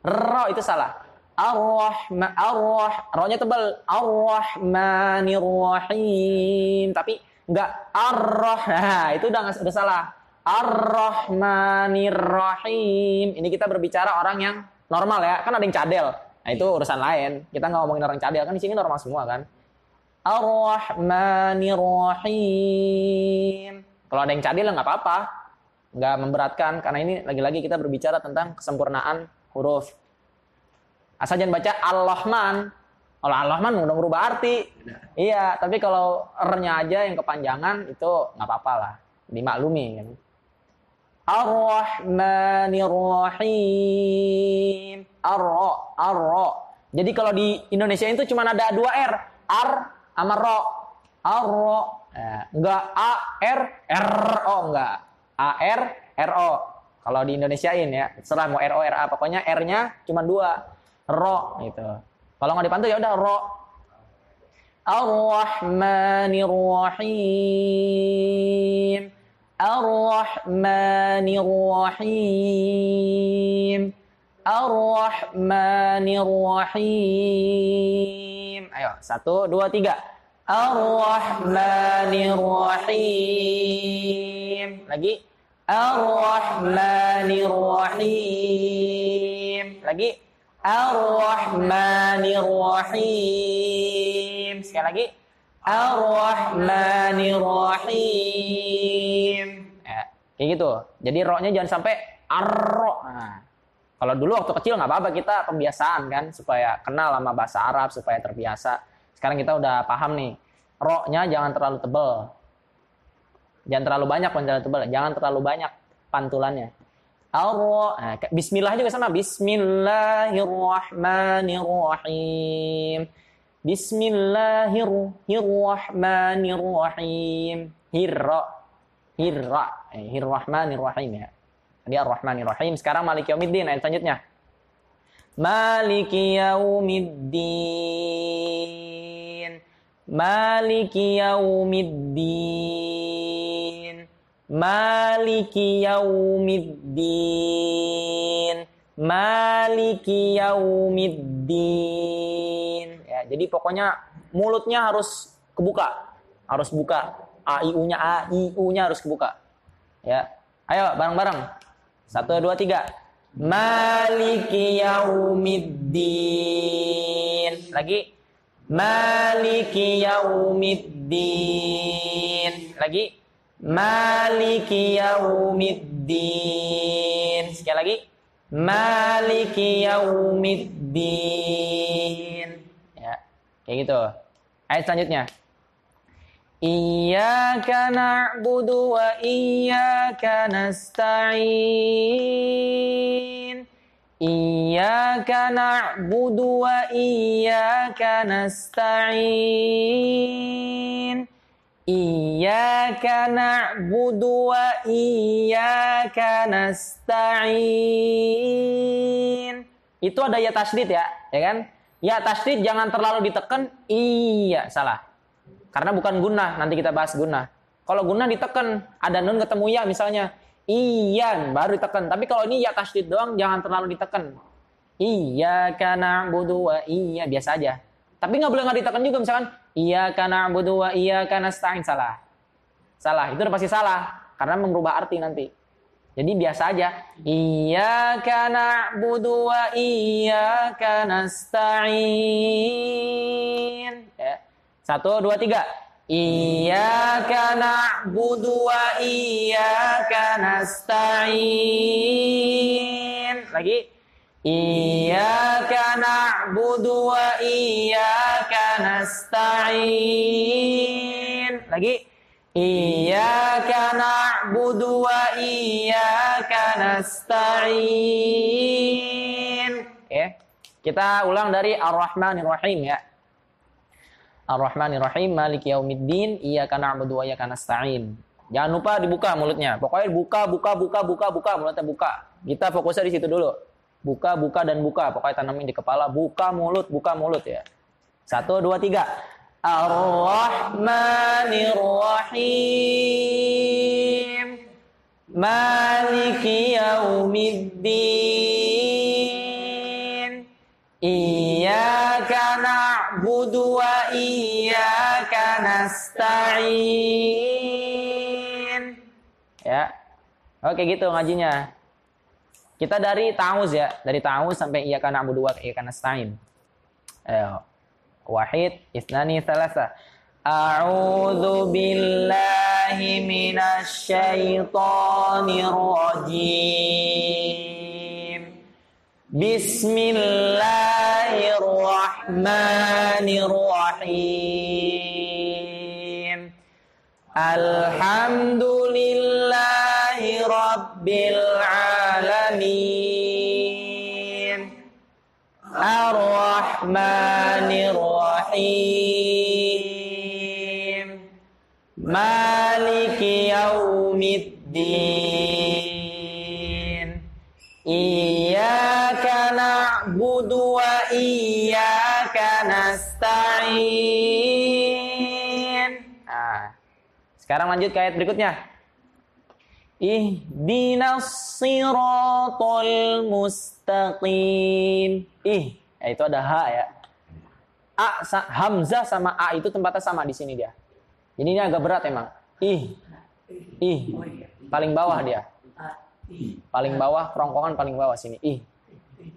Ro itu salah. Ar-Rahman Ar-Rah Ro-nya tebal. Ar-Rahmanir-Rahim. Tapi enggak Ar-Rah. Nah, itu udah udah salah. Ar-Rahmanir-Rahim. Ini kita berbicara orang yang normal ya. Kan ada yang cadel. Nah itu urusan lain. Kita nggak ngomongin orang cadel kan di sini normal semua kan. Ar-Rahmanir-Rahim. Kalau ada yang cadel nggak apa-apa. Nggak memberatkan karena ini lagi-lagi kita berbicara tentang kesempurnaan huruf. Asal jangan baca Al-Rahman. Kalau Al-Rahman udah merubah arti. Iya, tapi kalau R-nya aja yang kepanjangan itu nggak apa-apa lah. Dimaklumi kan. Ar-Rahmanir-Rahim. Ar-Ra, Ar-Ra. Jadi kalau di Indonesia itu cuma ada dua R. R sama Ro. Ar-Ra. Ya, enggak A, R, R, O. Enggak. A, R, R, O. Kalau di Indonesiain ya. Serah mau R, O, R, A. Pokoknya R-nya cuma dua. Ro gitu. Kalau nggak dipantu ya udah Ro. Ar-Rahmanir-Rahim. Ar-Rahmanir-Rahim. Ar-Rahmanir-Rahim. Ayo, satu, dua, tiga. Ar-Rahmanir-Rahim. Lagi. Ar-Rahmanir-Rahim. Lagi. Ar-Rahmanir-Rahim. Sekali lagi. Ar-Rahmanir-Rahim. Ya, kayak gitu. Jadi ro-nya jangan sampai arro. Nah, kalau dulu waktu kecil nggak apa-apa kita pembiasaan kan supaya kenal sama bahasa Arab supaya terbiasa. Sekarang kita udah paham nih. Ro-nya jangan terlalu tebel. Jangan terlalu banyak tebel. Jangan terlalu banyak pantulannya. Ar-Ra. Nah, bismillah juga sama. Bismillahirrahmanirrahim. Bismillahirrahmanirrahim. Hirra. Hirra. Eh, Hirrahmanirrahim ya. Tadi Ar-Rahmanirrahim. Sekarang Maliki Yaumiddin. Ayat selanjutnya. Maliki Yaumiddin. Maliki Yaumiddin. Maliki Yaumiddin. Maliki Yaumiddin. Ya, jadi pokoknya mulutnya harus kebuka. Harus buka. A I U-nya A I U-nya harus kebuka. Ya. Ayo bareng-bareng. Satu, dua, tiga. Maliki Yaumiddin. Lagi. Maliki Yaumiddin. Lagi. Maliki Yaumiddin. Sekali lagi. Maliki Yaumiddin. Ya, kayak gitu. Ayat selanjutnya. Iyyaka na'budu wa iyyaka nasta'in. Iyyaka na'budu wa iyyaka nasta'in. Iyyaka na'budu wa iyyaka nasta'in. Itu ada ya tasdid ya, ya kan? Ya tasdid jangan terlalu ditekan. Iya, salah. Karena bukan guna, nanti kita bahas guna. Kalau guna ditekan, ada nun ketemu ya misalnya. Iyan, baru ditekan. Tapi kalau ini ya tasdid doang, jangan terlalu ditekan. Iya karena budu wa iya biasa aja. Tapi nggak boleh nggak ditekan juga misalkan iya karena budu wa karena stain salah. Salah, itu udah pasti salah karena mengubah arti nanti. Jadi biasa aja. Iya karena wa iya karena. Ya. Satu, dua, tiga. Iyyaka na'budu wa iyyaka nasta'in. Lagi. Iyyaka na'budu wa iyyaka nasta'in. Lagi. Iyyaka na'budu wa iyyaka nasta'in. Oke. Kita ulang dari Ar-Rahmanir-Rahim ya. Ar-Rahmanir-Rahim, Maliki Yaumiddin, Iyyaka na'budu wa iyyaka nasta'in. Jangan lupa dibuka mulutnya. Pokoknya buka, buka, buka, buka, buka, mulutnya buka. Kita fokusnya di situ dulu. Buka, buka, dan buka. Pokoknya tanamin di kepala. Buka mulut, buka mulut ya. Satu, dua, tiga. Ar-Rahmanir-Rahim. Maliki Yaumiddin. Iyyaka na'budu wa iyyaka nasta'in. Ya. Oke gitu ngajinya. Kita dari ta'awuz ya, dari ta'awuz sampai iyyaka na'budu wa iyyaka nasta'in. Ayo. Wahid, isnani, thalatha. A'udzu billahi minasy syaithanir rajim. Bismillahirrahmanirrahim. Alhamdulillahi rabbil alamin. Ar-Rahmanir Rahim. Maliki yaumiddin. Iyyaka na'budu wa iyyaka nasta'in. Nah, sekarang lanjut ke ayat berikutnya. Ihdinas siratal mustaqim. Ih, ya itu ada H ya. A, Hamzah sama A itu tempatnya sama di sini dia. Jadi ini agak berat emang. Ih, ih, paling bawah dia. Paling bawah, kerongkongan paling bawah sini. Ih.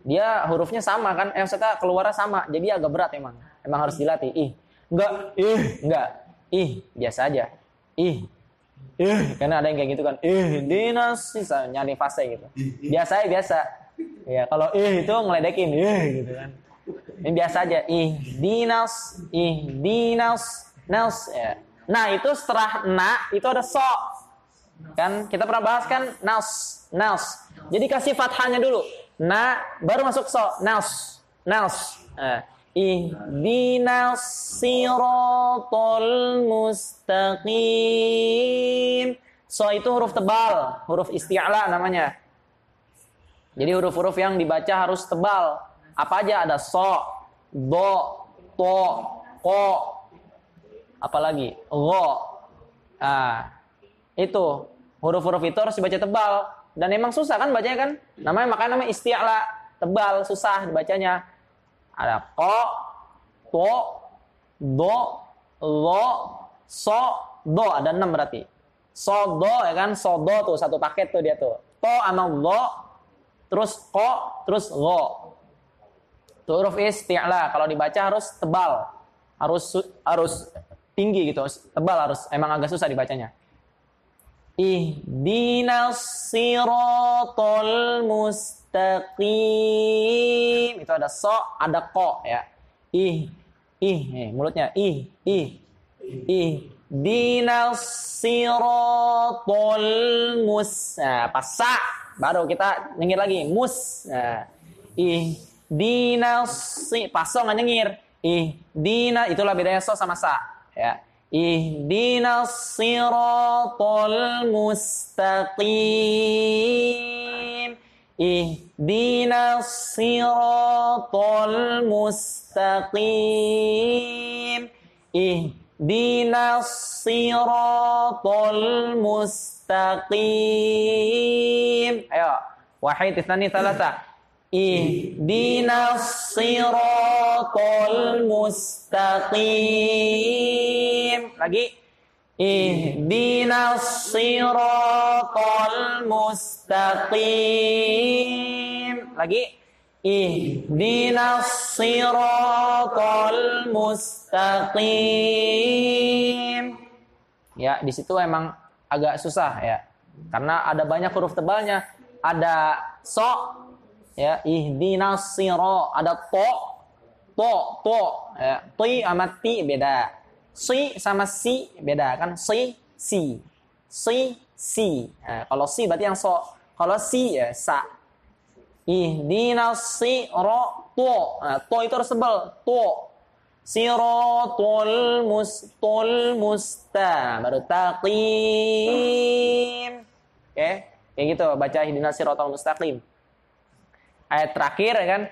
Dia hurufnya sama kan? Eh, maksudnya keluarnya sama. Jadi agak berat emang. Emang harus dilatih. Ih. Enggak, ih, enggak. Ih, biasa aja. Ih, eh karena ada yang kayak gitu kan. Eh dinas sisa nyari fase gitu. Biasa ya biasa. Ya kalau eh itu ngeledekin. Eh gitu kan. Ini biasa aja. Ih dinas ih dinas nas ya. Nah itu setelah na itu ada so. Kan kita pernah bahas kan nas nas. Jadi kasih fathahnya dulu. Na baru masuk so. Nas nas. Nah. Ihdinas siratal mustaqim. So itu huruf tebal, huruf isti'la namanya. Jadi huruf-huruf yang dibaca harus tebal. Apa aja ada so, do, to, ko, apalagi go. Ah, itu huruf-huruf itu harus dibaca tebal dan emang susah kan bacanya kan? Namanya makanya namanya isti'la, tebal, susah dibacanya. Ada ko, to, do, lo, so, do. Ada enam berarti. So, do ya kan. So, do tuh satu paket tuh dia tuh. To sama lo, terus ko, terus lo. Tuh huruf isti'la. Kalau dibaca harus tebal. Harus harus tinggi gitu. Tebal harus. Emang agak susah dibacanya. Ihdinas siratal mustaqim mustaqim itu ada so ada ko ya. Ih ih nih, mulutnya. Ih ih ih. Dinas siratal mus. Nah, pas sa baru kita nyengir lagi. Mus. Nah, ih dinas si nggak nyengir. Ih dina itulah bedanya so sama sa ya. Ihdinas siratal mustaqim اهدنا الصراط المستقيم اهدنا الصراط المستقيم ayo wahid itsani thalatha اهدنا الصراط المستقيم lagi Ihdinas siratal mustaqim. Lagi. Ihdinas siratal mustaqim. Ya, di situ emang agak susah ya. Karena ada banyak huruf tebalnya. Ada so ya, ihdinas ada to, to, to, ya, ti sama ti beda si sama si beda kan? Si si. Si si. Nah, kalau si berarti yang so kalau si ya sa. Ihdina si ro to nah, to itu harus sebel to. Siratul mustul musta baru taqim. Oke okay? kayak gitu baca ihdina siratul mustaqim. Ayat terakhir ya kan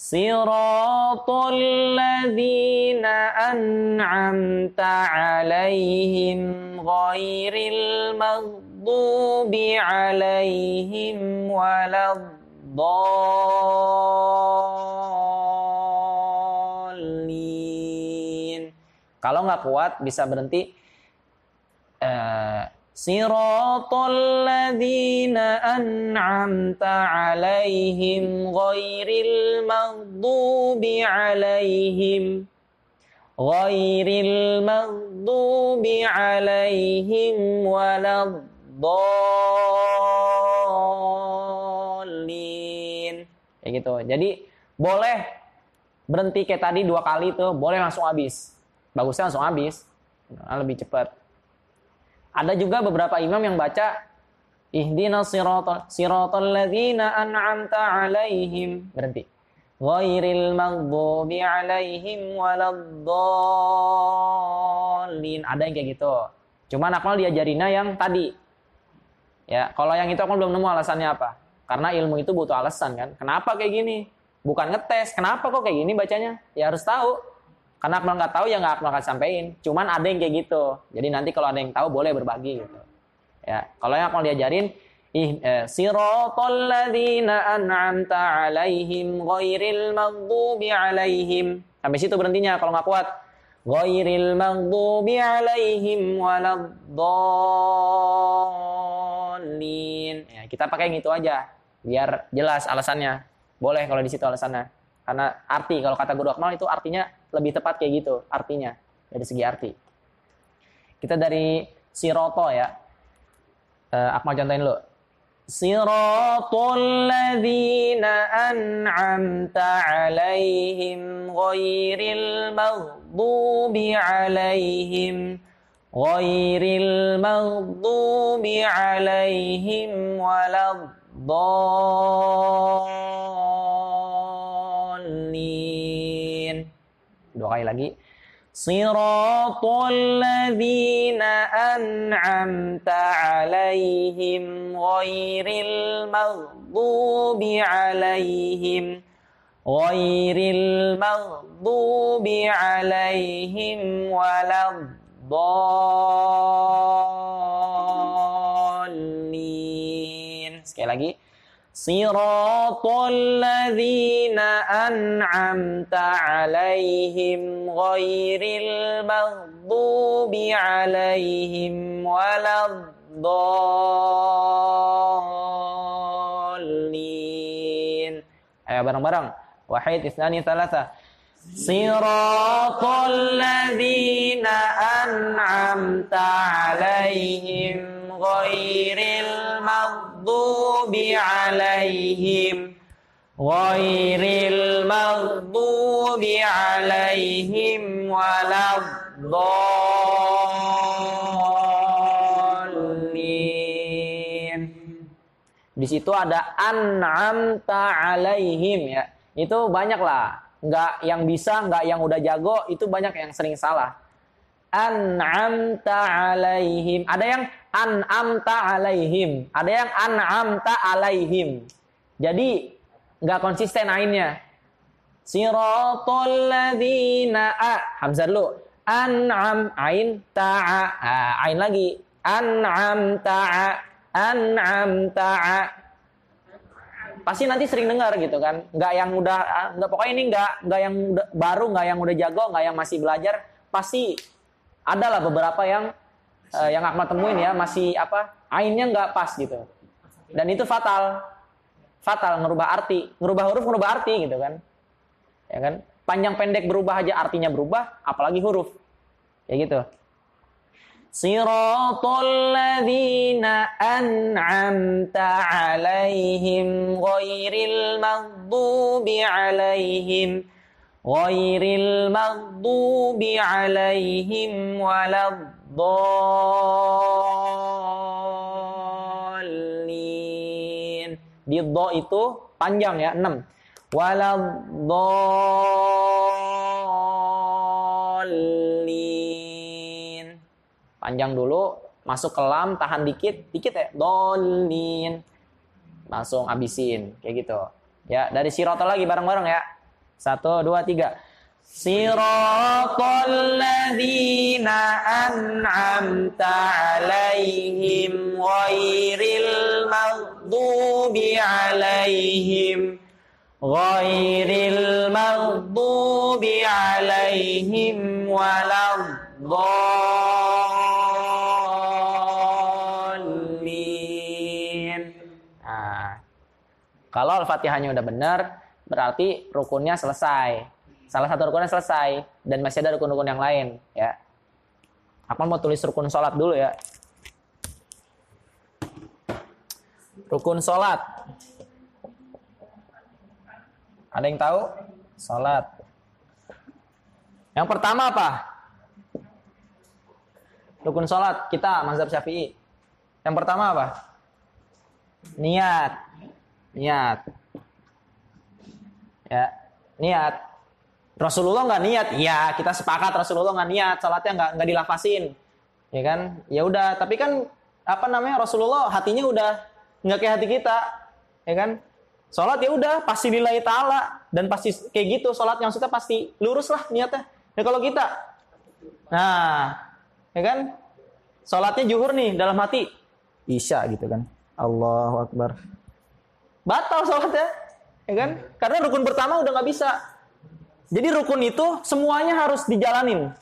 صراط الذين أنعمت عليهم غير المغضوب عليهم ولا الضالين kalau nggak kuat bisa berhenti uh, صراط الذين أنعمت عليهم غير المغضوب عليهم Ghairil maghdubi alaihim waladdallin. Kayak gitu. Jadi boleh berhenti kayak tadi dua kali tuh, boleh langsung habis. Bagusnya langsung habis. Nah, lebih cepat. Ada juga beberapa imam yang baca Ihdina siratal siratal ladzina an'amta alaihim. Berhenti. Ghairil maghdubi alaihim waladdallin. Ada yang kayak gitu. Cuman Akmal diajarinnya yang tadi. Ya, kalau yang itu Akmal belum nemu alasannya apa. Karena ilmu itu butuh alasan kan. Kenapa kayak gini? Bukan ngetes. Kenapa kok kayak gini bacanya? Ya harus tahu. Karena Akmal nggak tahu ya nggak Akmal akan sampein. Cuman ada yang kayak gitu. Jadi nanti kalau ada yang tahu boleh berbagi gitu. Ya, kalau yang akan diajarin eh, siratal ladzina an'amta alaihim ghairil maghdubi alaihim. Sampai situ berhentinya kalau nggak kuat. Ghairil maghdubi alaihim waladdallin. Ya, kita pakai yang itu aja biar jelas alasannya. Boleh kalau di situ alasannya. Karena arti kalau kata guru Akmal itu artinya lebih tepat kayak gitu artinya dari segi arti. Kita dari siroto ya uh, Akmal contohin dulu. Siratul ladzina an'amta alaihim ghairil maghdubi alaihim ghairil maghdubi alaihim Dua kali lagi. صراط الذين أنعمت عليهم غير المغضوب عليهم غير المغضوب عليهم ولا الضالين. Sekali lagi. صراط الذين أنعمت عليهم غير المغضوب عليهم ولا الضالين. Ayo bareng-bareng. Wahid isnani thalatha. صراط الذين أنعمت عليهم غير المغضوب maghdubi alaihim Ghairil maghdubi alaihim waladdallin Di situ ada an'amta alaihim ya. Itu banyak lah. nggak yang bisa, nggak yang udah jago, itu banyak yang sering salah. An'amta alaihim. Ada yang an'amta alaihim. Ada yang an'amta alaihim. Jadi nggak konsisten ainnya. Siratal ladzina a. Hamzah dulu. An'am ain ta'a. Ain lagi. An'am ta'a an'am ta'a pasti nanti sering dengar gitu kan. Nggak yang udah nggak pokoknya ini nggak nggak yang udah, baru nggak yang udah jago nggak yang masih belajar. Pasti ada lah beberapa yang uh, yang Ahmad temuin ya masih apa ainnya nggak pas gitu. Dan itu fatal. Fatal ngerubah arti. Ngerubah huruf ngerubah arti gitu kan. Ya kan? Panjang pendek berubah aja artinya berubah apalagi huruf. Ya gitu. Siratal ladzina an'amta 'alaihim ghairil maghdubi 'alaihim ghairil maghdubi 'alaihim waladdallin. Di do itu panjang ya, 6. Waladdallin. Panjang dulu, masuk ke lam, tahan dikit, dikit ya, dolin. Langsung abisin, kayak gitu. Ya, dari sirotol lagi bareng-bareng ya. Satu, dua, tiga. Siratal ladzina an'amta 'alaihim ghairil maghdubi 'alaihim ghairil maghdubi 'alaihim waladdallin. Nah, kalau Al-Fatihahnya udah benar, berarti rukunnya selesai. Salah satu rukunnya selesai dan masih ada rukun-rukun yang lain ya. Akmal mau tulis rukun sholat dulu ya. Rukun sholat. Ada yang tahu? Sholat. Yang pertama apa? Rukun sholat kita mazhab syafi'i. Yang pertama apa? Niat. Niat. Ya, niat. Rasulullah nggak niat, ya kita sepakat Rasulullah nggak niat, sholatnya nggak nggak dilafasin, ya kan? Ya udah, tapi kan apa namanya Rasulullah hatinya udah nggak kayak hati kita, ya kan? Sholat ya udah pasti nilai taala dan pasti kayak gitu sholat yang kita pasti lurus lah niatnya. Ya kalau kita, nah, ya kan? Sholatnya juhur nih dalam hati, isya gitu kan? Allahu Akbar. Batal sholatnya, ya kan? Karena rukun pertama udah nggak bisa. Jadi rukun itu semuanya harus dijalanin.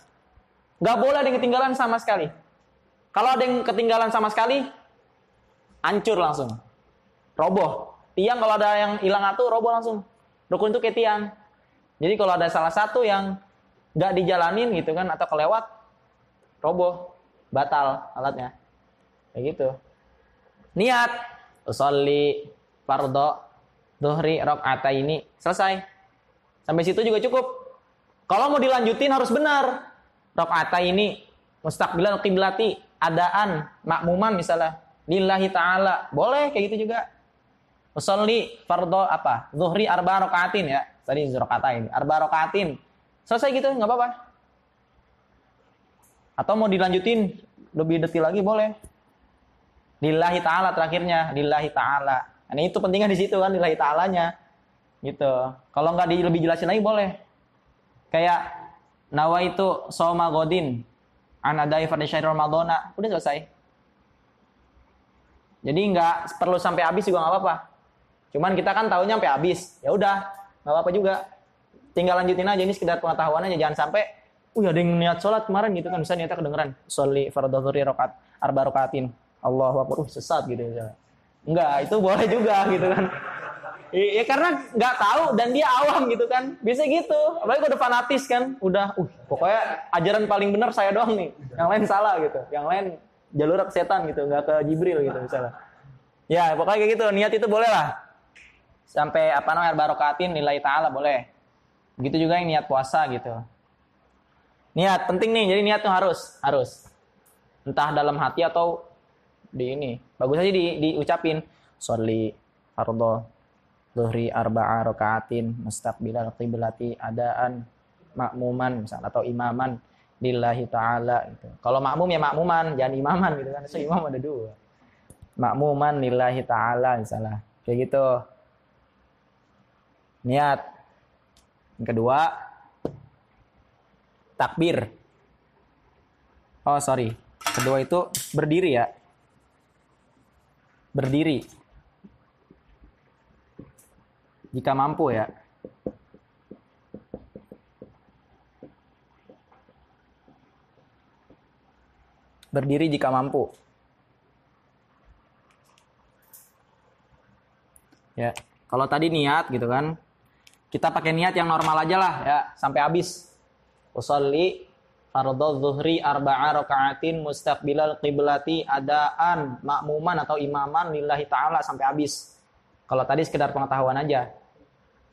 Gak boleh ada yang ketinggalan sama sekali. Kalau ada yang ketinggalan sama sekali, hancur langsung. Roboh. Tiang kalau ada yang hilang satu, roboh langsung. Rukun itu kayak tiang. Jadi kalau ada salah satu yang gak dijalanin gitu kan, atau kelewat, roboh. Batal alatnya. Kayak gitu. Niat. Usolli, fardo, duhri, rok'ata ini. Selesai Sampai situ juga cukup. Kalau mau dilanjutin harus benar. Rakaat ini mustaqbilal kiblati, adaan, makmuman misalnya. Lillahi ta'ala. Boleh kayak gitu juga. Usolli fardo apa? Zuhri arba rakaatin ya. Tadi ini Arba rakaatin. Selesai gitu, nggak apa-apa. Atau mau dilanjutin lebih detil lagi boleh. Lillahi ta'ala terakhirnya. Lillahi ta'ala. Nah, itu pentingnya di situ kan, lillahi ta'alanya. Gitu. Kalau nggak di, lebih jelasin lagi boleh. Kayak nawa itu soma godin anadai pada syair Ramadana. Udah selesai. Jadi nggak perlu sampai habis juga nggak apa-apa. Cuman kita kan tahunya sampai habis. Ya udah, nggak apa-apa juga. Tinggal lanjutin aja ini sekedar pengetahuan aja. Jangan sampai, uh ada yang niat sholat kemarin gitu kan. Bisa niatnya kedengeran. Soli fardhu rokat arba rokatin. Allahu akbar. Uh, sesat gitu. Enggak, itu boleh juga gitu kan. Iya karena nggak tahu dan dia awam gitu kan. Bisa gitu. Apalagi udah fanatis kan, udah uh pokoknya ajaran paling benar saya doang nih. Yang lain salah gitu. Yang lain jalur ke setan gitu, nggak ke Jibril gitu misalnya. Ya, pokoknya kayak gitu. Niat itu boleh lah. Sampai apa namanya barokatin nilai ta'ala boleh. Begitu juga yang niat puasa gitu. Niat penting nih, jadi niat tuh harus, harus. Entah dalam hati atau di ini. Bagus aja di diucapin. Soli fardhu Zuhri arba'a rakaatin mustaqbilal qiblati adaan makmuman misalnya atau imaman lillahi taala gitu. Kalau makmum ya makmuman, jangan imaman gitu kan. So imam ada dua. Makmuman lillahi taala misalnya. Kayak gitu. Niat. Yang kedua takbir. Oh, sorry. Kedua itu berdiri ya. Berdiri jika mampu ya. Berdiri jika mampu. Ya, kalau tadi niat gitu kan, kita pakai niat yang normal aja lah ya sampai habis. Usolli fardhu zuhri arba'a raka'atin mustaqbilal qiblati adaan makmuman atau imaman lillahi taala sampai habis. Kalau tadi sekedar pengetahuan aja.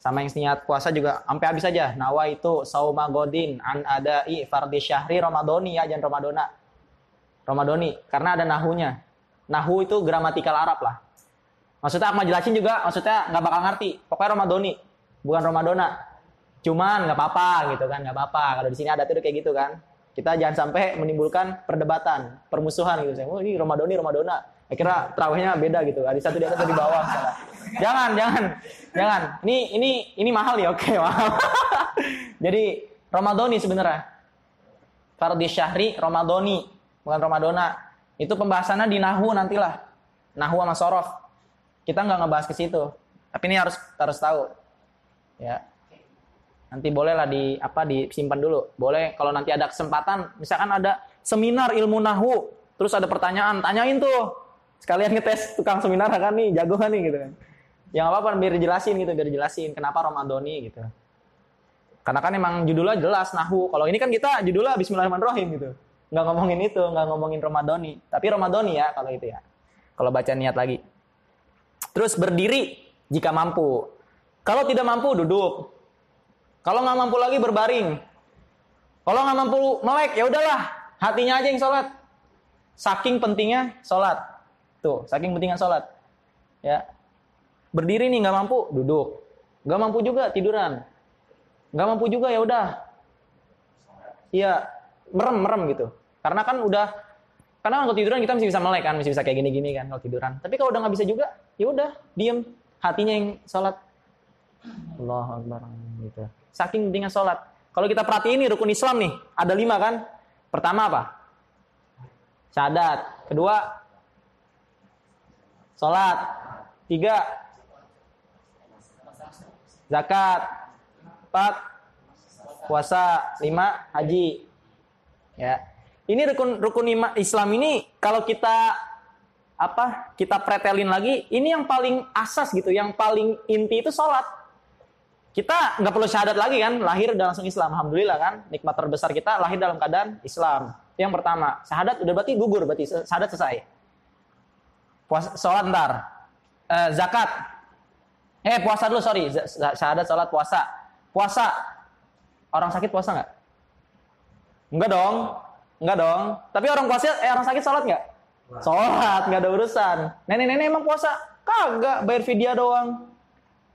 Sama yang niat puasa juga sampai habis aja. Nawa itu sauma godin an adai fardi syahri ramadoni ya jangan ramadona. Ramadoni karena ada nahunya. Nahu itu gramatikal Arab lah. Maksudnya aku jelasin juga, maksudnya nggak bakal ngerti. Pokoknya Ramadoni, bukan Ramadona. Cuman nggak apa-apa gitu kan, nggak apa-apa. Kalau di sini ada tuh kayak gitu kan. Kita jangan sampai menimbulkan perdebatan, permusuhan gitu. Oh ini Ramadoni, Ramadona. Akhirnya terawihnya beda gitu. Ada satu di atas, satu di bawah misalnya. Jangan, jangan, jangan. Ini ini ini mahal nih, oke mahal. Jadi Ramadoni sebenarnya. Fardhi syahri Ramadoni, bukan Ramadona. Itu pembahasannya di Nahu nantilah. Nahu sama Sorof. Kita nggak ngebahas ke situ. Tapi ini harus harus tahu. Ya. Nanti bolehlah di apa disimpan dulu. Boleh kalau nanti ada kesempatan, misalkan ada seminar ilmu Nahu, terus ada pertanyaan, tanyain tuh sekalian ngetes tukang seminar kan nih jago kan nih gitu kan yang apa apa biar dijelasin gitu biar dijelasin kenapa Ramadoni gitu Karena kan emang judulnya jelas nahu. Kalau ini kan kita judulnya Bismillahirrahmanirrahim gitu. Nggak ngomongin itu, nggak ngomongin Ramadhani. Tapi Ramadhani ya kalau itu ya. Kalau baca niat lagi. Terus berdiri jika mampu. Kalau tidak mampu duduk. Kalau nggak mampu lagi berbaring. Kalau nggak mampu melek ya udahlah hatinya aja yang sholat. Saking pentingnya sholat. Tuh, saking pentingnya sholat. Ya, berdiri nih nggak mampu duduk. Nggak mampu juga tiduran. Nggak mampu juga ya udah. Iya, merem merem gitu. Karena kan udah karena kalau tiduran kita masih bisa melek kan, masih bisa kayak gini-gini kan kalau tiduran. Tapi kalau udah nggak bisa juga, ya udah, diem. Hatinya yang sholat. Allah Akbar gitu. Saking pentingnya sholat. Kalau kita perhatiin nih rukun Islam nih, ada lima kan? Pertama apa? Syahadat. Kedua, sholat. Tiga, zakat. Empat, puasa. Lima, haji. Ya, ini rukun rukun Islam ini kalau kita apa kita pretelin lagi ini yang paling asas gitu yang paling inti itu sholat. Kita nggak perlu syahadat lagi kan lahir dan langsung Islam alhamdulillah kan nikmat terbesar kita lahir dalam keadaan Islam. Yang pertama syahadat udah berarti gugur berarti syahadat selesai. Puasa sholat ntar. Eh, zakat eh puasa dulu sorry syahadat sholat puasa puasa orang sakit puasa nggak enggak dong enggak dong tapi orang puasa eh orang sakit sholat nggak Sholat, nggak ada urusan. Nenek-nenek emang puasa? Kagak, bayar vidya doang.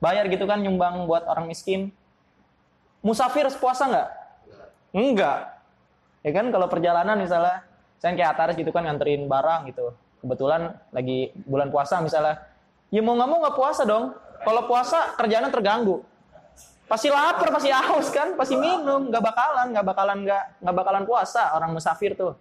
Bayar gitu kan nyumbang buat orang miskin. Musafir puasa nggak? Enggak. Ya kan kalau perjalanan misalnya, saya kayak Ataris gitu kan nganterin barang gitu. Kebetulan lagi bulan puasa misalnya. Ya mau nggak mau nggak puasa dong. Kalau puasa kerjaan terganggu. Pasti lapar, pasti haus kan, pasti minum, nggak bakalan, nggak bakalan nggak nggak bakalan puasa. Orang musafir tuh.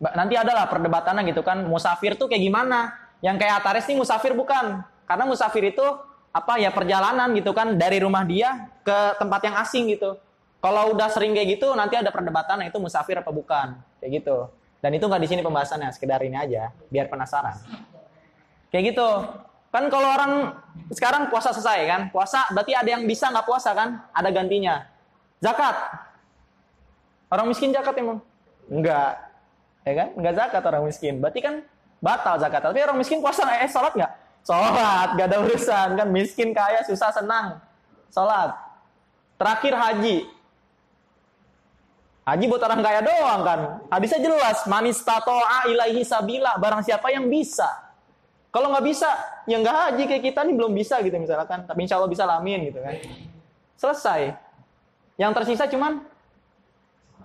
Nanti adalah perdebatannya gitu kan. Musafir tuh kayak gimana? Yang kayak Ataris nih musafir bukan. Karena musafir itu apa ya perjalanan gitu kan. Dari rumah dia ke tempat yang asing gitu. Kalau udah sering kayak gitu nanti ada perdebatan itu musafir apa bukan. Kayak gitu. Dan itu nggak di sini pembahasannya sekedar ini aja biar penasaran kayak gitu kan kalau orang sekarang puasa selesai kan puasa berarti ada yang bisa nggak puasa kan ada gantinya zakat orang miskin zakat emang enggak ya kan? Nggak zakat orang miskin. Berarti kan batal zakat. Tapi orang miskin puasa eh sholat nggak? Sholat, nggak ada urusan kan. Miskin kaya susah senang, sholat. Terakhir haji. Haji buat orang kaya doang kan. Hadisnya jelas, manis tatoa ilaihi sabila. Barang siapa yang bisa. Kalau nggak bisa, ya nggak haji kayak kita nih belum bisa gitu misalkan. Tapi insya Allah bisa lamin gitu kan. Selesai. Yang tersisa cuman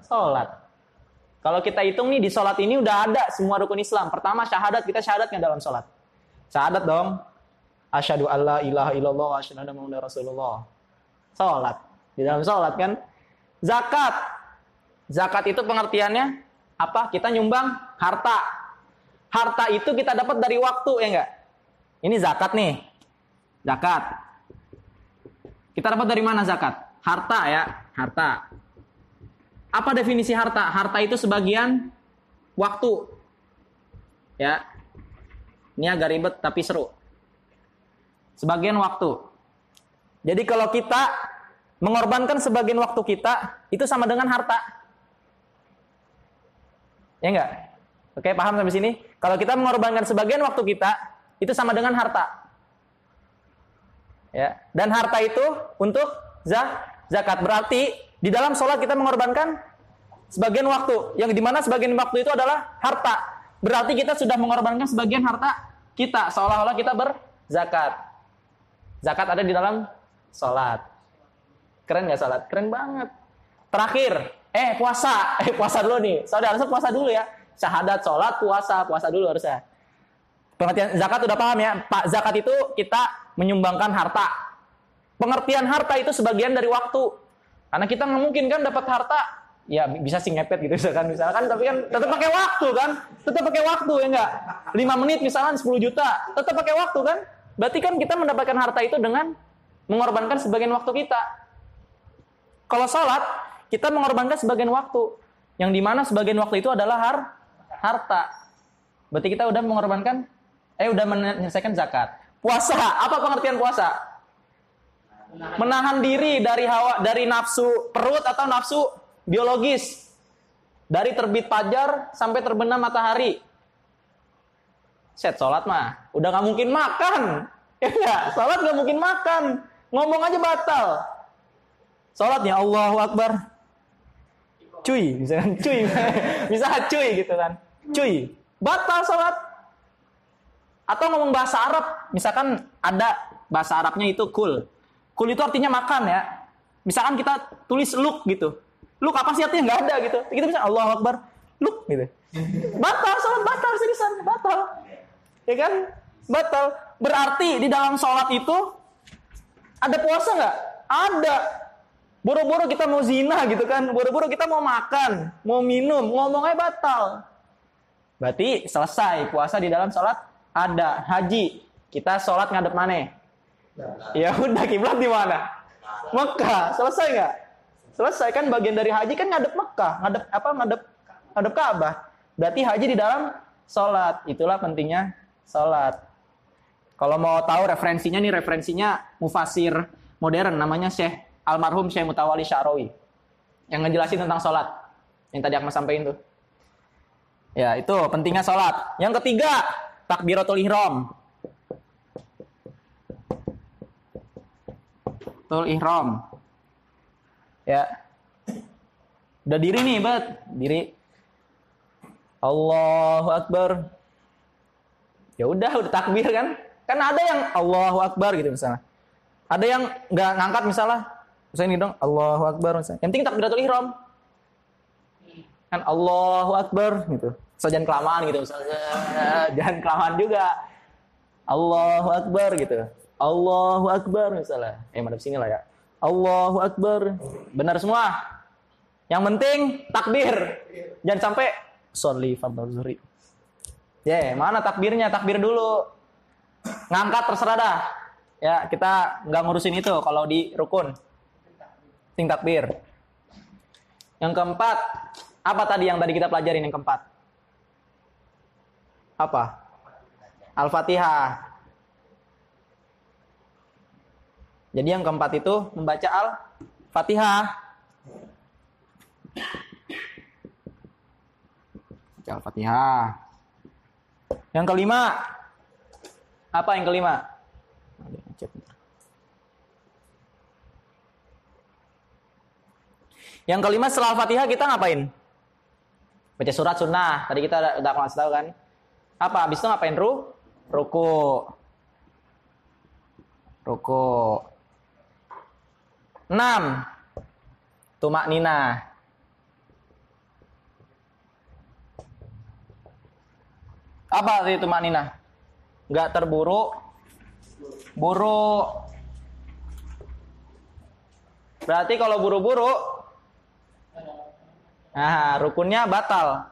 sholat. Kalau kita hitung nih di sholat ini udah ada semua rukun Islam. Pertama syahadat, kita syahadatnya dalam sholat. Syahadat dong. Asyhadu alla ilaha illallah wa asyhadu anna rasulullah. Sholat. Di dalam sholat kan. Zakat. Zakat itu pengertiannya apa? Kita nyumbang harta. Harta itu kita dapat dari waktu ya enggak? Ini zakat nih. Zakat. Kita dapat dari mana zakat? Harta ya, harta. Apa definisi harta? Harta itu sebagian waktu. Ya. Ini agak ribet tapi seru. Sebagian waktu. Jadi kalau kita mengorbankan sebagian waktu kita, itu sama dengan harta. Ya enggak? Oke, paham sampai sini? Kalau kita mengorbankan sebagian waktu kita, itu sama dengan harta. Ya, dan harta itu untuk zakat. Berarti di dalam sholat kita mengorbankan sebagian waktu. Yang di mana sebagian waktu itu adalah harta. Berarti kita sudah mengorbankan sebagian harta kita. Seolah-olah kita berzakat. Zakat ada di dalam sholat. Keren gak sholat? Keren banget. Terakhir, eh puasa. Eh puasa dulu nih. Saudara puasa dulu ya. Syahadat, sholat, puasa. Puasa dulu harusnya. Pengertian zakat udah paham ya. Pak zakat itu kita menyumbangkan harta. Pengertian harta itu sebagian dari waktu. Karena kita nggak mungkin kan dapat harta ya bisa sih ngepet gitu misalkan misalkan tapi kan tetap pakai waktu kan tetap pakai waktu ya enggak 5 menit misalkan 10 juta tetap pakai waktu kan berarti kan kita mendapatkan harta itu dengan mengorbankan sebagian waktu kita kalau sholat kita mengorbankan sebagian waktu yang di mana sebagian waktu itu adalah har harta berarti kita udah mengorbankan eh udah menyelesaikan zakat puasa apa pengertian puasa Menahan diri dari hawa dari nafsu perut atau nafsu biologis. Dari terbit fajar sampai terbenam matahari. Set sholat mah, udah nggak mungkin makan. Ya enggak? Sholat nggak mungkin makan. Ngomong aja batal. Sholatnya Allahu Akbar. Cuy, misalkan cuy. Bisa cuy gitu kan. Cuy, batal sholat. Atau ngomong bahasa Arab, misalkan ada bahasa Arabnya itu kul. Kul itu artinya makan ya. Misalkan kita tulis look gitu. Look apa sih artinya nggak ada gitu. Kita bisa Allah Akbar, look gitu. Batal, sholat batal seriusan, batal. Ya kan? Batal. Berarti di dalam sholat itu ada puasa nggak? Ada. Boro-boro kita mau zina gitu kan. Boro-boro kita mau makan, mau minum, ngomongnya batal. Berarti selesai puasa di dalam sholat ada haji. Kita sholat ngadep mana? Ya udah kiblat di mana? Mekah. Selesai nggak? Selesai kan bagian dari haji kan ngadep Mekah. Ngadep apa? Ngadep ngadep Ka'bah. Berarti haji di dalam sholat. Itulah pentingnya sholat. Kalau mau tahu referensinya nih referensinya mufasir modern namanya Syekh almarhum Syekh Mutawali Syarawi yang ngejelasin tentang sholat. Yang tadi aku sampaikan tuh ya itu pentingnya sholat yang ketiga takbiratul ihram. Tul ihram. Ya. Udah diri nih, bet. Diri. Allahu Akbar. Ya udah, udah takbir kan? Kan ada yang Allahu Akbar gitu misalnya. Ada yang nggak ngangkat misalnya. Misalnya ini dong, Allahu Akbar misalnya. Yang penting takbiratul ihram. Kan Allahu Akbar gitu. So, jangan kelamaan gitu misalnya. Jangan kelamaan juga. Allahu Akbar gitu. Allahu Akbar misalnya. Eh madep sini lah ya. Allahu Akbar. Benar semua. Yang penting takbir. Jangan sampai sholli fardhu. Ya, yeah, mana takbirnya? Takbir dulu. Ngangkat terserah dah. Ya, kita nggak ngurusin itu kalau di rukun. Ting takbir. Yang keempat, apa tadi yang tadi kita pelajarin yang keempat? Apa? Al-Fatihah. Jadi yang keempat itu membaca Al-Fatihah. Al-Fatihah. Yang kelima apa yang kelima? Yang kelima setelah Al-Fatihah kita ngapain? Baca surat sunnah. Tadi kita udah, udah tahu kan? Apa? Habis itu ngapain ru? Ruku. Ruku. Enam. Tumak nina. Apa itu tumak nina? Enggak terburu. Buru. Berarti kalau buru-buru, nah rukunnya batal.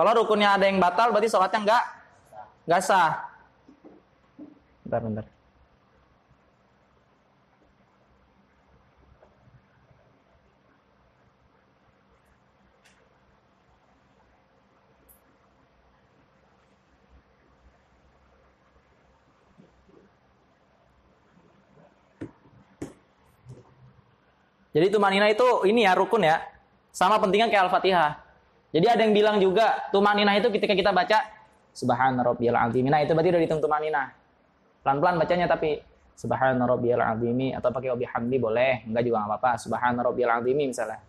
Kalau rukunnya ada yang batal, berarti sholatnya enggak enggak sah. Bentar, bentar. Jadi tumanina itu ini ya rukun ya. Sama pentingnya kayak Al-Fatihah. Jadi ada yang bilang juga tumaninah itu ketika kita baca subhana rabbiyal azim. Nah, itu berarti udah dihitung tumaninah. Pelan-pelan bacanya tapi subhana rabbiyal azim atau pakai obi hamdi boleh, enggak juga enggak apa-apa. Subhana rabbiyal azim misalnya.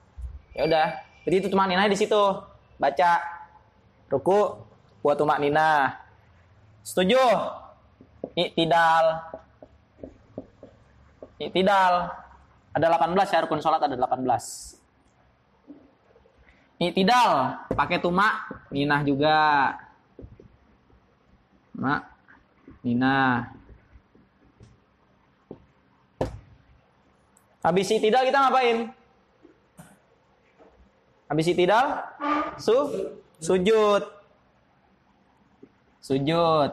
Ya udah, jadi itu tumaninah di situ. Baca ruku buat tumaninah. Setuju? Iktidal. Iktidal. Ada 18 ya rukun salat ada 18. Itidal pakai tumak ninah juga. Mak ninah. Habis itidal kita ngapain? Habis itidal su sujud. Sujud.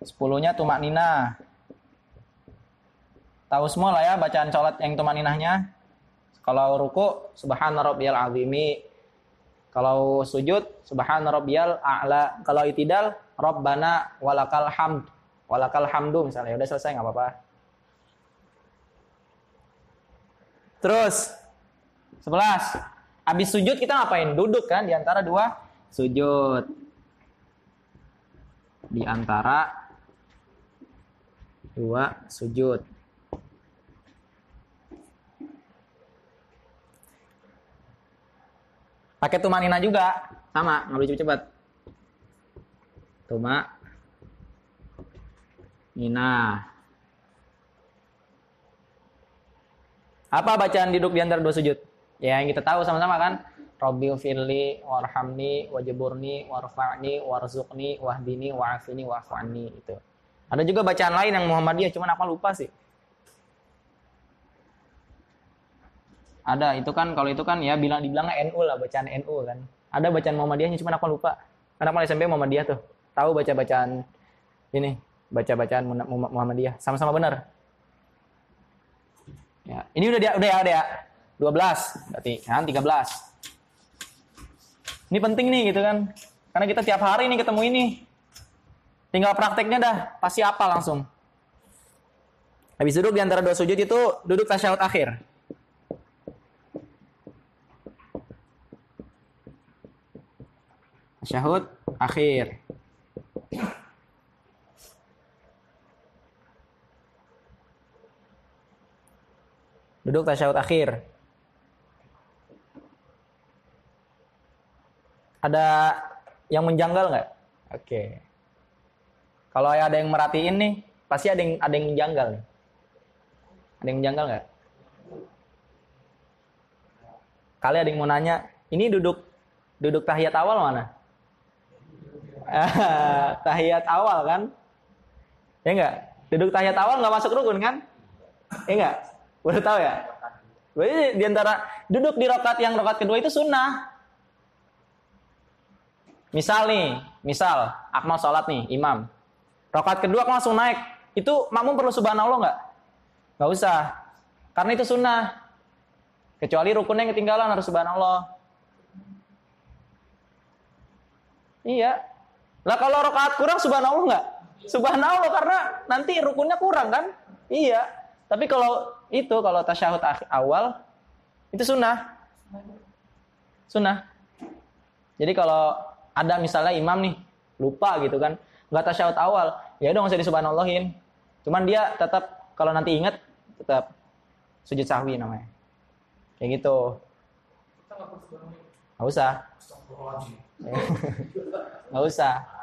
Sepuluhnya tumak ninah. Tahu semua lah ya bacaan sholat yang tumak ninahnya. Kalau ruku subhana rabbiyal azimi. Kalau sujud subhana rabbiyal a'la. Kalau itidal rabbana walakal hamd. walakal hamdu misalnya. Udah selesai nggak apa-apa. Terus 11. Habis sujud kita ngapain? Duduk kan di antara dua sujud. Di antara dua sujud. Pakai tumanina juga, sama, nggak boleh cepet-cepet. Tuma Nina. Apa bacaan duduk di antara dua sujud? Ya, yang kita tahu sama-sama kan? Rabbi firli warhamni wajiburni warfa'ni warzuqni wahdini wa'afini wa'afani itu. Ada juga bacaan lain yang Muhammadiyah cuman apa lupa sih. Ada itu kan kalau itu kan ya bilang dibilangnya NU lah bacaan NU kan. Ada bacaan Muhammadiyahnya cuma apa lupa. Karena kalau SMP Muhammadiyah tuh tahu baca bacaan ini baca bacaan Muhammadiyah sama-sama benar. Ya, ini udah dia udah ya udah ya. 12 berarti kan 13. Ini penting nih gitu kan. Karena kita tiap hari nih ketemu ini. Tinggal prakteknya dah pasti apa langsung. Habis duduk di antara dua sujud itu duduk tasyahud akhir. Tasyahud akhir. Duduk tasyahud akhir. Ada yang menjanggal nggak? Oke. Kalau ada yang merhatiin nih, pasti ada yang ada yang menjanggal. Ada yang menjanggal nggak? Kali ada yang mau nanya, ini duduk duduk tahiyat awal mana? tahiyat awal kan? Ya enggak? Duduk tahiyat awal nggak masuk rukun kan? Ya enggak? Udah tahu ya? Berarti di antara duduk di rokat yang rokat kedua itu sunnah. Misal nih, misal Akmal sholat nih, imam. Rokat kedua aku langsung naik. Itu makmum perlu subhanallah nggak? Nggak usah. Karena itu sunnah. Kecuali rukunnya yang ketinggalan harus subhanallah. Iya, lah kalau rokaat kurang subhanallah nggak? Subhanallah karena nanti rukunnya kurang kan? Iya. Tapi kalau itu kalau tasyahud awal itu sunnah. Sunnah. Jadi kalau ada misalnya imam nih lupa gitu kan, nggak tasyahud awal, ya udah nggak usah disubhanallahin. Cuman dia tetap kalau nanti ingat tetap sujud sahwi namanya. Kayak gitu. Nggak usah. Nggak usah.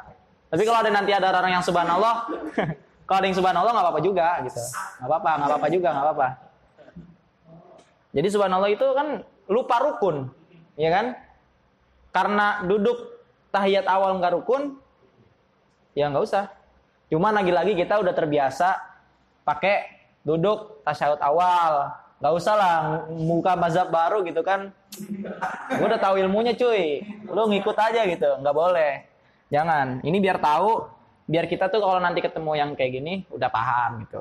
Tapi kalau ada nanti ada orang yang subhanallah, kalau ada yang subhanallah nggak apa-apa juga gitu. Nggak apa-apa, nggak apa-apa juga, nggak apa-apa. Jadi subhanallah itu kan lupa rukun, ya kan? Karena duduk tahiyat awal nggak rukun, ya nggak usah. Cuma lagi-lagi kita udah terbiasa pakai duduk tasyahud awal. Nggak usah lah muka mazhab baru gitu kan. Gue udah tahu ilmunya cuy. Lu ngikut aja gitu, nggak boleh. Jangan. Ini biar tahu, biar kita tuh kalau nanti ketemu yang kayak gini udah paham gitu.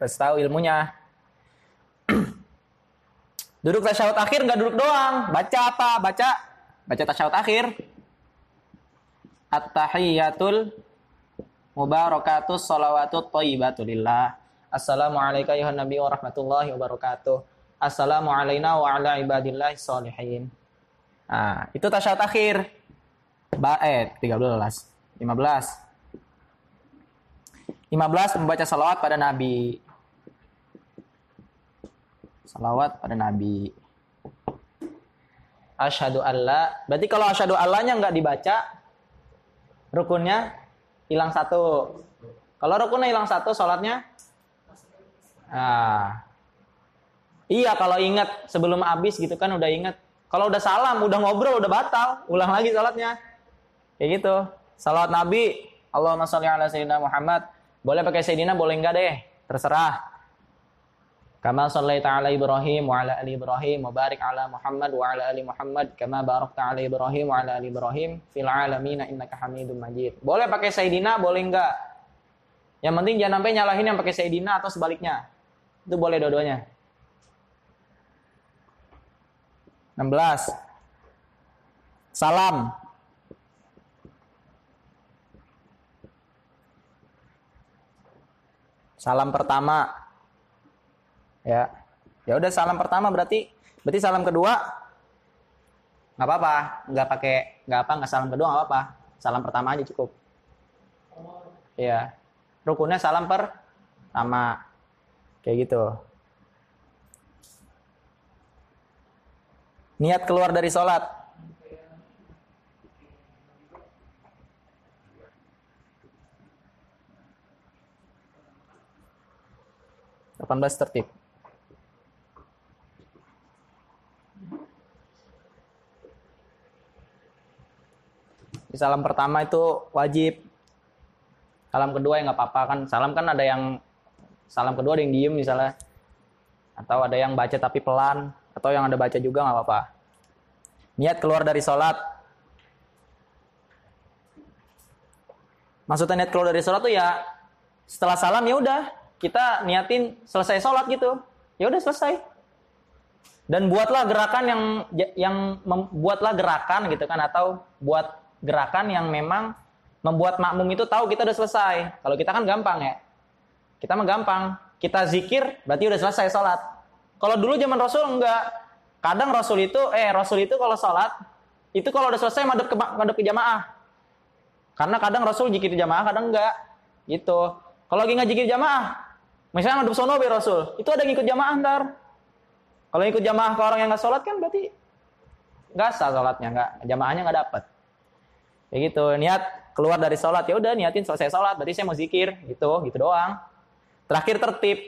Terus tahu ilmunya. duduk tasyahud akhir nggak duduk doang. Baca apa? Baca baca tasyahud akhir. At-tahiyatul mubarakatus salawatut thayyibatulillah. Assalamualaikum ya nabi wa rahmatullahi wabarakatuh. Assalamu alayna wa ala ibadillahi salihin. Nah, itu tasyahud akhir. Ba eh 13. 15. 15 membaca salawat pada Nabi. Salawat pada Nabi. Asyhadu alla. Berarti kalau asyhadu allanya nggak dibaca, rukunnya hilang satu. Kalau rukunnya hilang satu, salatnya Nah, iya kalau ingat sebelum habis gitu kan udah ingat. Kalau udah salam, udah ngobrol, udah batal, ulang lagi salatnya. Kayak gitu. Salawat Nabi, Allahumma sholli ala sayyidina Muhammad. Boleh pakai sayyidina, boleh enggak deh. Terserah. Kama sallaita ala Ibrahim wa ala ali Ibrahim wa barik ala Muhammad wa ala ali Muhammad kama barakta ala Ibrahim wa ala ali Ibrahim fil alamin innaka Hamidum Majid. Boleh pakai sayyidina, boleh enggak. Yang penting jangan sampai nyalahin yang pakai sayyidina atau sebaliknya. Itu boleh dua-duanya. 16. Salam. Salam pertama. Ya. Ya udah salam pertama berarti berarti salam kedua nggak apa-apa. Nggak pakai nggak apa nggak salam kedua nggak apa-apa. Salam pertama aja cukup. Ya rukunnya salam pertama. Kayak gitu. Niat keluar dari sholat delapan belas tertib Di salam pertama itu wajib. Salam kedua ya nggak apa-apa kan. Salam kan ada yang salam kedua ada yang diem misalnya. Atau ada yang baca tapi pelan. Atau yang ada baca juga nggak apa-apa. Niat keluar dari sholat. Maksudnya niat keluar dari sholat tuh ya setelah salam ya udah kita niatin selesai sholat gitu. Ya udah selesai. Dan buatlah gerakan yang yang membuatlah gerakan gitu kan atau buat gerakan yang memang membuat makmum itu tahu kita udah selesai. Kalau kita kan gampang ya. Kita mah gampang. Kita zikir berarti udah selesai sholat. Kalau dulu zaman Rasul enggak. Kadang Rasul itu, eh Rasul itu kalau sholat, itu kalau udah selesai madep ke, madep ke jamaah. Karena kadang Rasul zikir jamaah, kadang enggak. Gitu. Kalau lagi zikir jamaah, misalnya madep sono be Rasul, itu ada yang ikut jamaah ntar. Kalau ikut jamaah ke orang yang nggak sholat kan berarti nggak sah sholatnya, nggak jamaahnya nggak dapat. Ya gitu, niat keluar dari sholat ya udah niatin selesai sholat, berarti saya mau zikir gitu, gitu doang. Terakhir tertib,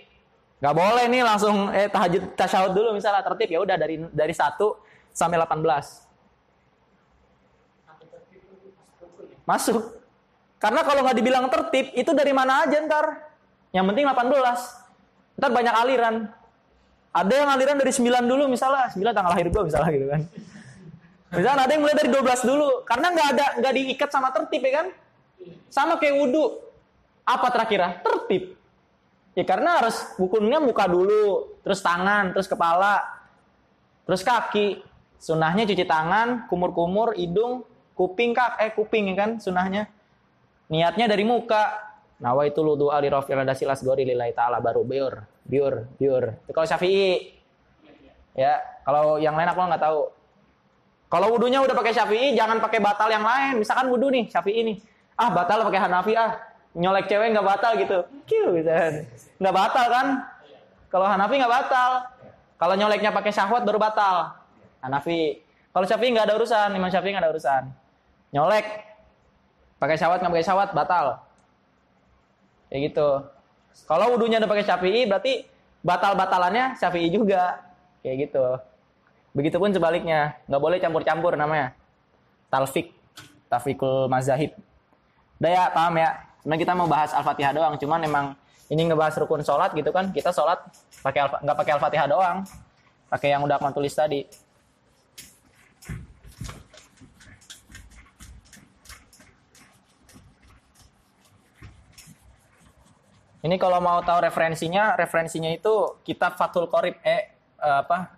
nggak boleh nih langsung eh tahajud tasyahud dulu misalnya tertib ya udah dari dari satu sampai 18. Masuk. Karena kalau nggak dibilang tertib, itu dari mana aja ntar. Yang penting 18. Ntar banyak aliran. Ada yang aliran dari 9 dulu misalnya, 9 tanggal lahir gue misalnya gitu kan. Misalnya ada yang mulai dari 12 dulu, karena nggak ada nggak diikat sama tertib ya kan? Sama kayak wudhu. Apa terakhir? Tertib. Ya karena harus hukumnya muka dulu, terus tangan, terus kepala, terus kaki. Sunahnya cuci tangan, kumur-kumur, hidung, kuping kak, eh kuping ya kan sunahnya. Niatnya dari muka. Nawa itu lu ali rafil dasilas gori lillahi ta'ala baru biur, biur, biur. Kalau Syafi'i, ya kalau yang lain aku nggak tahu. Kalau wudhunya udah pakai Syafi'i, jangan pakai batal yang lain. Misalkan wudhu nih, Syafi'i nih. Ah, batal pakai Hanafi ah. Nyolek cewek nggak batal gitu. Kiu gitu. Nggak batal kan? Kalau Hanafi nggak batal. Kalau nyoleknya pakai syahwat baru batal. Hanafi. Kalau Syafi'i nggak ada urusan, Imam Syafi'i nggak ada urusan. Nyolek pakai syahwat nggak pakai syahwat batal. Kayak gitu. Kalau wudhunya udah pakai Syafi'i berarti batal-batalannya Syafi'i juga. Kayak gitu. Begitupun sebaliknya, nggak boleh campur-campur namanya. Talfik, tafikul mazahib. Udah ya, paham ya? Sebenarnya kita mau bahas Al-Fatihah doang, cuman emang ini ngebahas rukun sholat gitu kan, kita sholat pakai nggak pakai Al-Fatihah doang, pakai yang udah aku tulis tadi. Ini kalau mau tahu referensinya, referensinya itu kitab Fathul Qorib, eh apa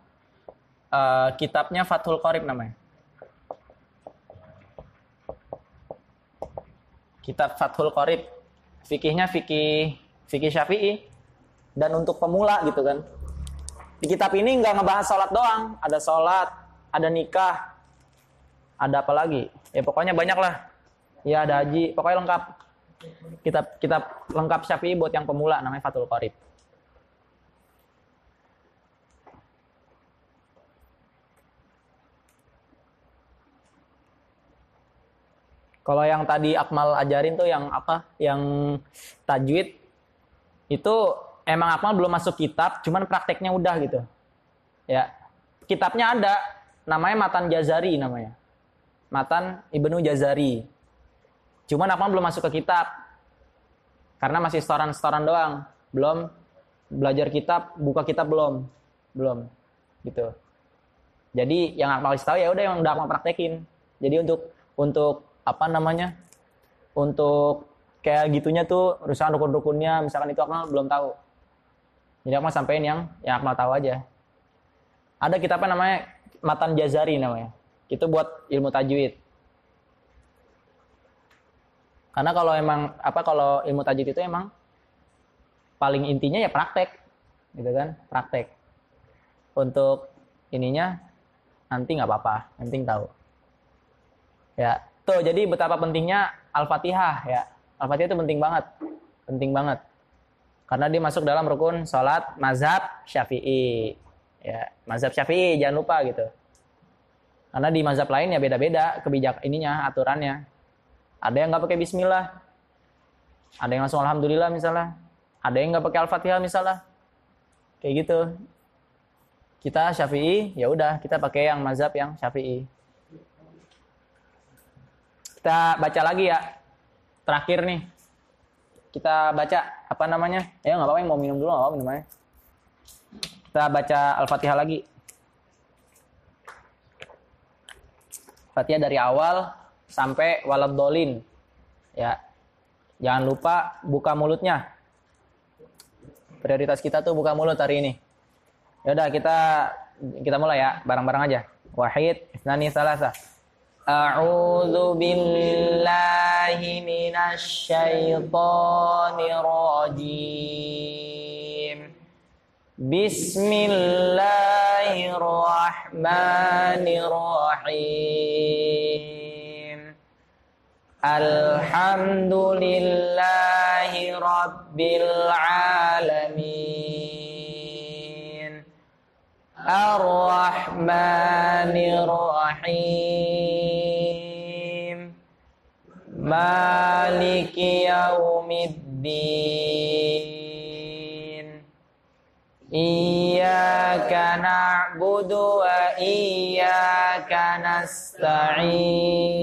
uh, kitabnya Fathul Qorib namanya. Kitab Fathul Qorib. Fikihnya fikih fikih Syafi'i dan untuk pemula gitu kan. Di kitab ini nggak ngebahas sholat doang, ada sholat, ada nikah, ada apa lagi? Ya pokoknya banyak lah. Ya ada haji, pokoknya lengkap. Kitab kitab lengkap Syafi'i buat yang pemula namanya Fathul Qorib. Kalau yang tadi Akmal ajarin tuh yang apa? Yang tajwid itu emang Akmal belum masuk kitab, cuman prakteknya udah gitu. Ya. Kitabnya ada, namanya Matan Jazari namanya. Matan Ibnu Jazari. Cuman Akmal belum masuk ke kitab. Karena masih setoran-setoran doang. Belum belajar kitab, buka kitab belum. Belum. Gitu. Jadi yang Akmal tahu ya udah yang udah Akmal praktekin. Jadi untuk untuk apa namanya untuk kayak gitunya tuh urusan rukun-rukunnya misalkan itu Akmal belum tahu jadi Akmal sampein yang yang Akmal tahu aja ada kitabnya namanya Matan Jazari namanya itu buat ilmu tajwid karena kalau emang apa kalau ilmu tajwid itu emang paling intinya ya praktek gitu kan praktek. Untuk ininya nanti nggak apa-apa penting tahu. Ya tuh jadi betapa pentingnya al-fatihah ya. Al-fatihah itu penting banget penting banget. Karena dia masuk dalam rukun sholat mazhab syafi'i ya. Mazhab syafi'i jangan lupa gitu. Karena di mazhab lain ya beda-beda kebijak ininya aturannya ada yang nggak pakai Bismillah. Ada yang langsung Alhamdulillah misalnya. Ada yang nggak pakai Al-Fatihah misalnya. Kayak gitu. Kita Syafi'i ya udah kita pakai yang mazhab yang Syafi'i. Kita baca lagi ya. Terakhir nih. Kita baca apa namanya? Ya nggak apa-apa mau minum dulu nggak apa-apa minumnya kita baca Al-Fatihah lagi. Fatihah dari awal sampai walad dolin ya jangan lupa buka mulutnya prioritas kita tuh buka mulut hari ini. Ya udah kita kita mulai ya, bareng-bareng aja. Wahid, isnani, salasa. A'udzu billahi minasy syaithanir rajim. Bismillahirrahmanirrahim. Alhamdulillahi rabbil alamin. Ar-Rahmanir Rahim. Maliki yaumiddin. Iyyaka na'budu wa iyyaka nasta'in.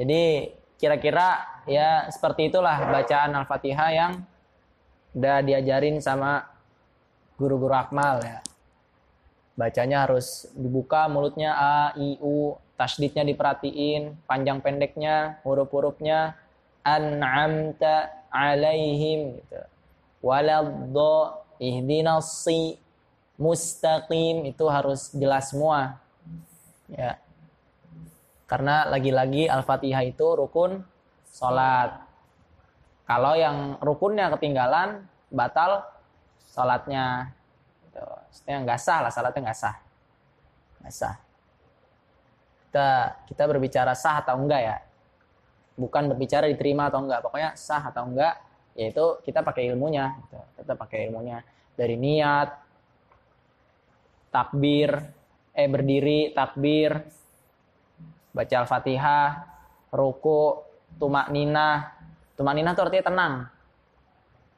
Jadi kira-kira ya seperti itulah bacaan Al-Fatihah yang udah diajarin sama guru-guru akmal ya. Bacanya harus dibuka mulutnya A, I, U, tasdidnya diperhatiin, panjang pendeknya, huruf-hurufnya an'amta alaihim gitu. Waladdo ihdinasi mustaqim itu harus jelas semua. Ya. Karena lagi-lagi Al-Fatihah itu rukun sholat. Kalau yang rukunnya ketinggalan, batal sholatnya. Gitu. Maksudnya nggak sah lah, sholatnya nggak sah. Nggak sah. Kita, kita berbicara sah atau enggak ya. Bukan berbicara diterima atau enggak. Pokoknya sah atau enggak, yaitu kita pakai ilmunya. Gitu. Kita pakai ilmunya. Dari niat, takbir, eh berdiri, takbir, baca Al-Fatihah, ruku, tumak nina. Tumak nina itu artinya tenang.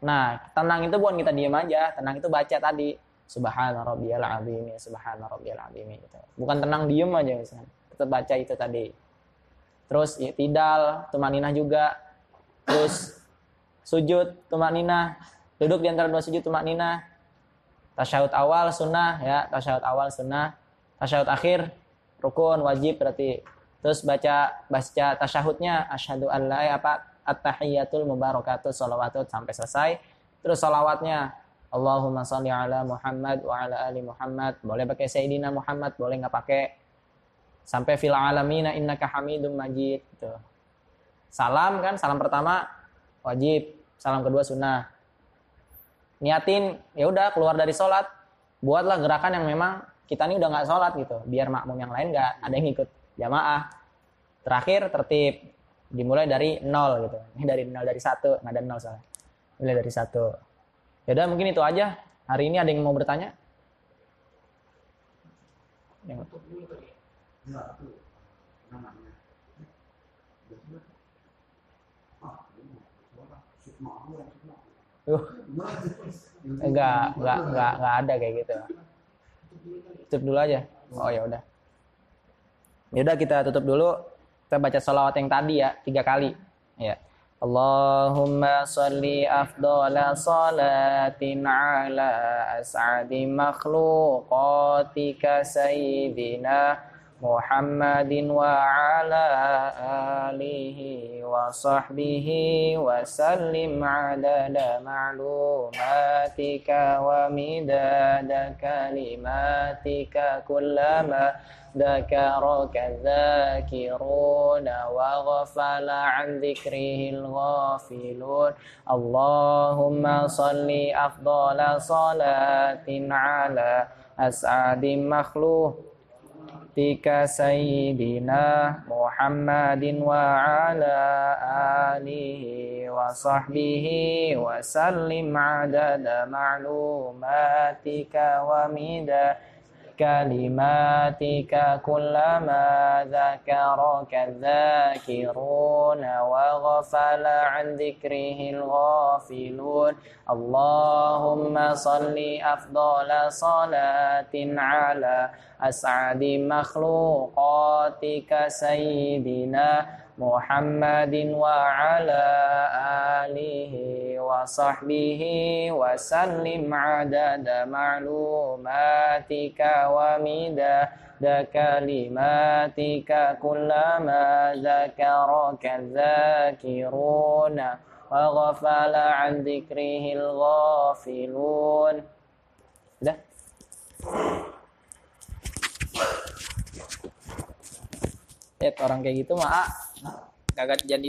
Nah, tenang itu bukan kita diam aja, tenang itu baca tadi. Subhana rabbiyal azim, subhana rabbiyal azim gitu. Bukan tenang diem aja misalnya. Tetap baca itu tadi. Terus ya, tidal, tumak nina juga. Terus sujud, tumak nina. Duduk di antara dua sujud tumak nina. Tasyahud awal sunnah ya, tasyahud awal sunnah. Tasyahud akhir rukun wajib berarti Terus baca baca tasyahudnya asyhadu an la apa at-tahiyatul mubarakatuh sampai selesai. Terus salawatnya Allahumma sholli ala Muhammad wa ala ali Muhammad. Boleh pakai Sayyidina Muhammad, boleh nggak pakai. Sampai fil alamina innaka hamidum majid gitu. Salam kan, salam pertama wajib, salam kedua sunnah. Niatin ya udah keluar dari sholat, buatlah gerakan yang memang kita ini udah nggak sholat gitu, biar makmum yang lain nggak ada yang ikut jamaah. Terakhir tertib dimulai dari nol gitu. Ini dari nol dari satu nggak ada nol soalnya. Mulai dari satu. Yaudah mungkin itu aja. Hari ini ada yang mau bertanya? Yang... Uh, enggak, enggak, enggak, enggak ada kayak gitu. Tutup dulu aja. Oh ya udah. Yaudah kita tutup dulu. Kita baca salawat yang tadi ya, tiga kali. Ya. Allahumma salli afdala salatin ala as'adi makhluqatika sayyidina محمد وعلى آله وصحبه وسلم عدد معلوماتك ومداد كلماتك كلما ذكرك الذاكرون وغفل عن ذكره الغافلون. اللهم صل أفضل صلاة على أسعد مخلوق. بك سيدنا محمد وعلى آله وصحبه وسلم عدد معلوماتك ومداد كلماتك كلما ذكرك الذاكرون وغفل عن ذكره الغافلون. اللهم صل أفضل صلاة على أسعد مخلوقاتك سيدنا محمد وعلى آله وصحبه وسلم عدد معلوماتك ومداد كلماتك كلما ذكرك الذاكرون وغفل عن ذكره الغافلون ده ya orang kayak gitu mah kagak jadi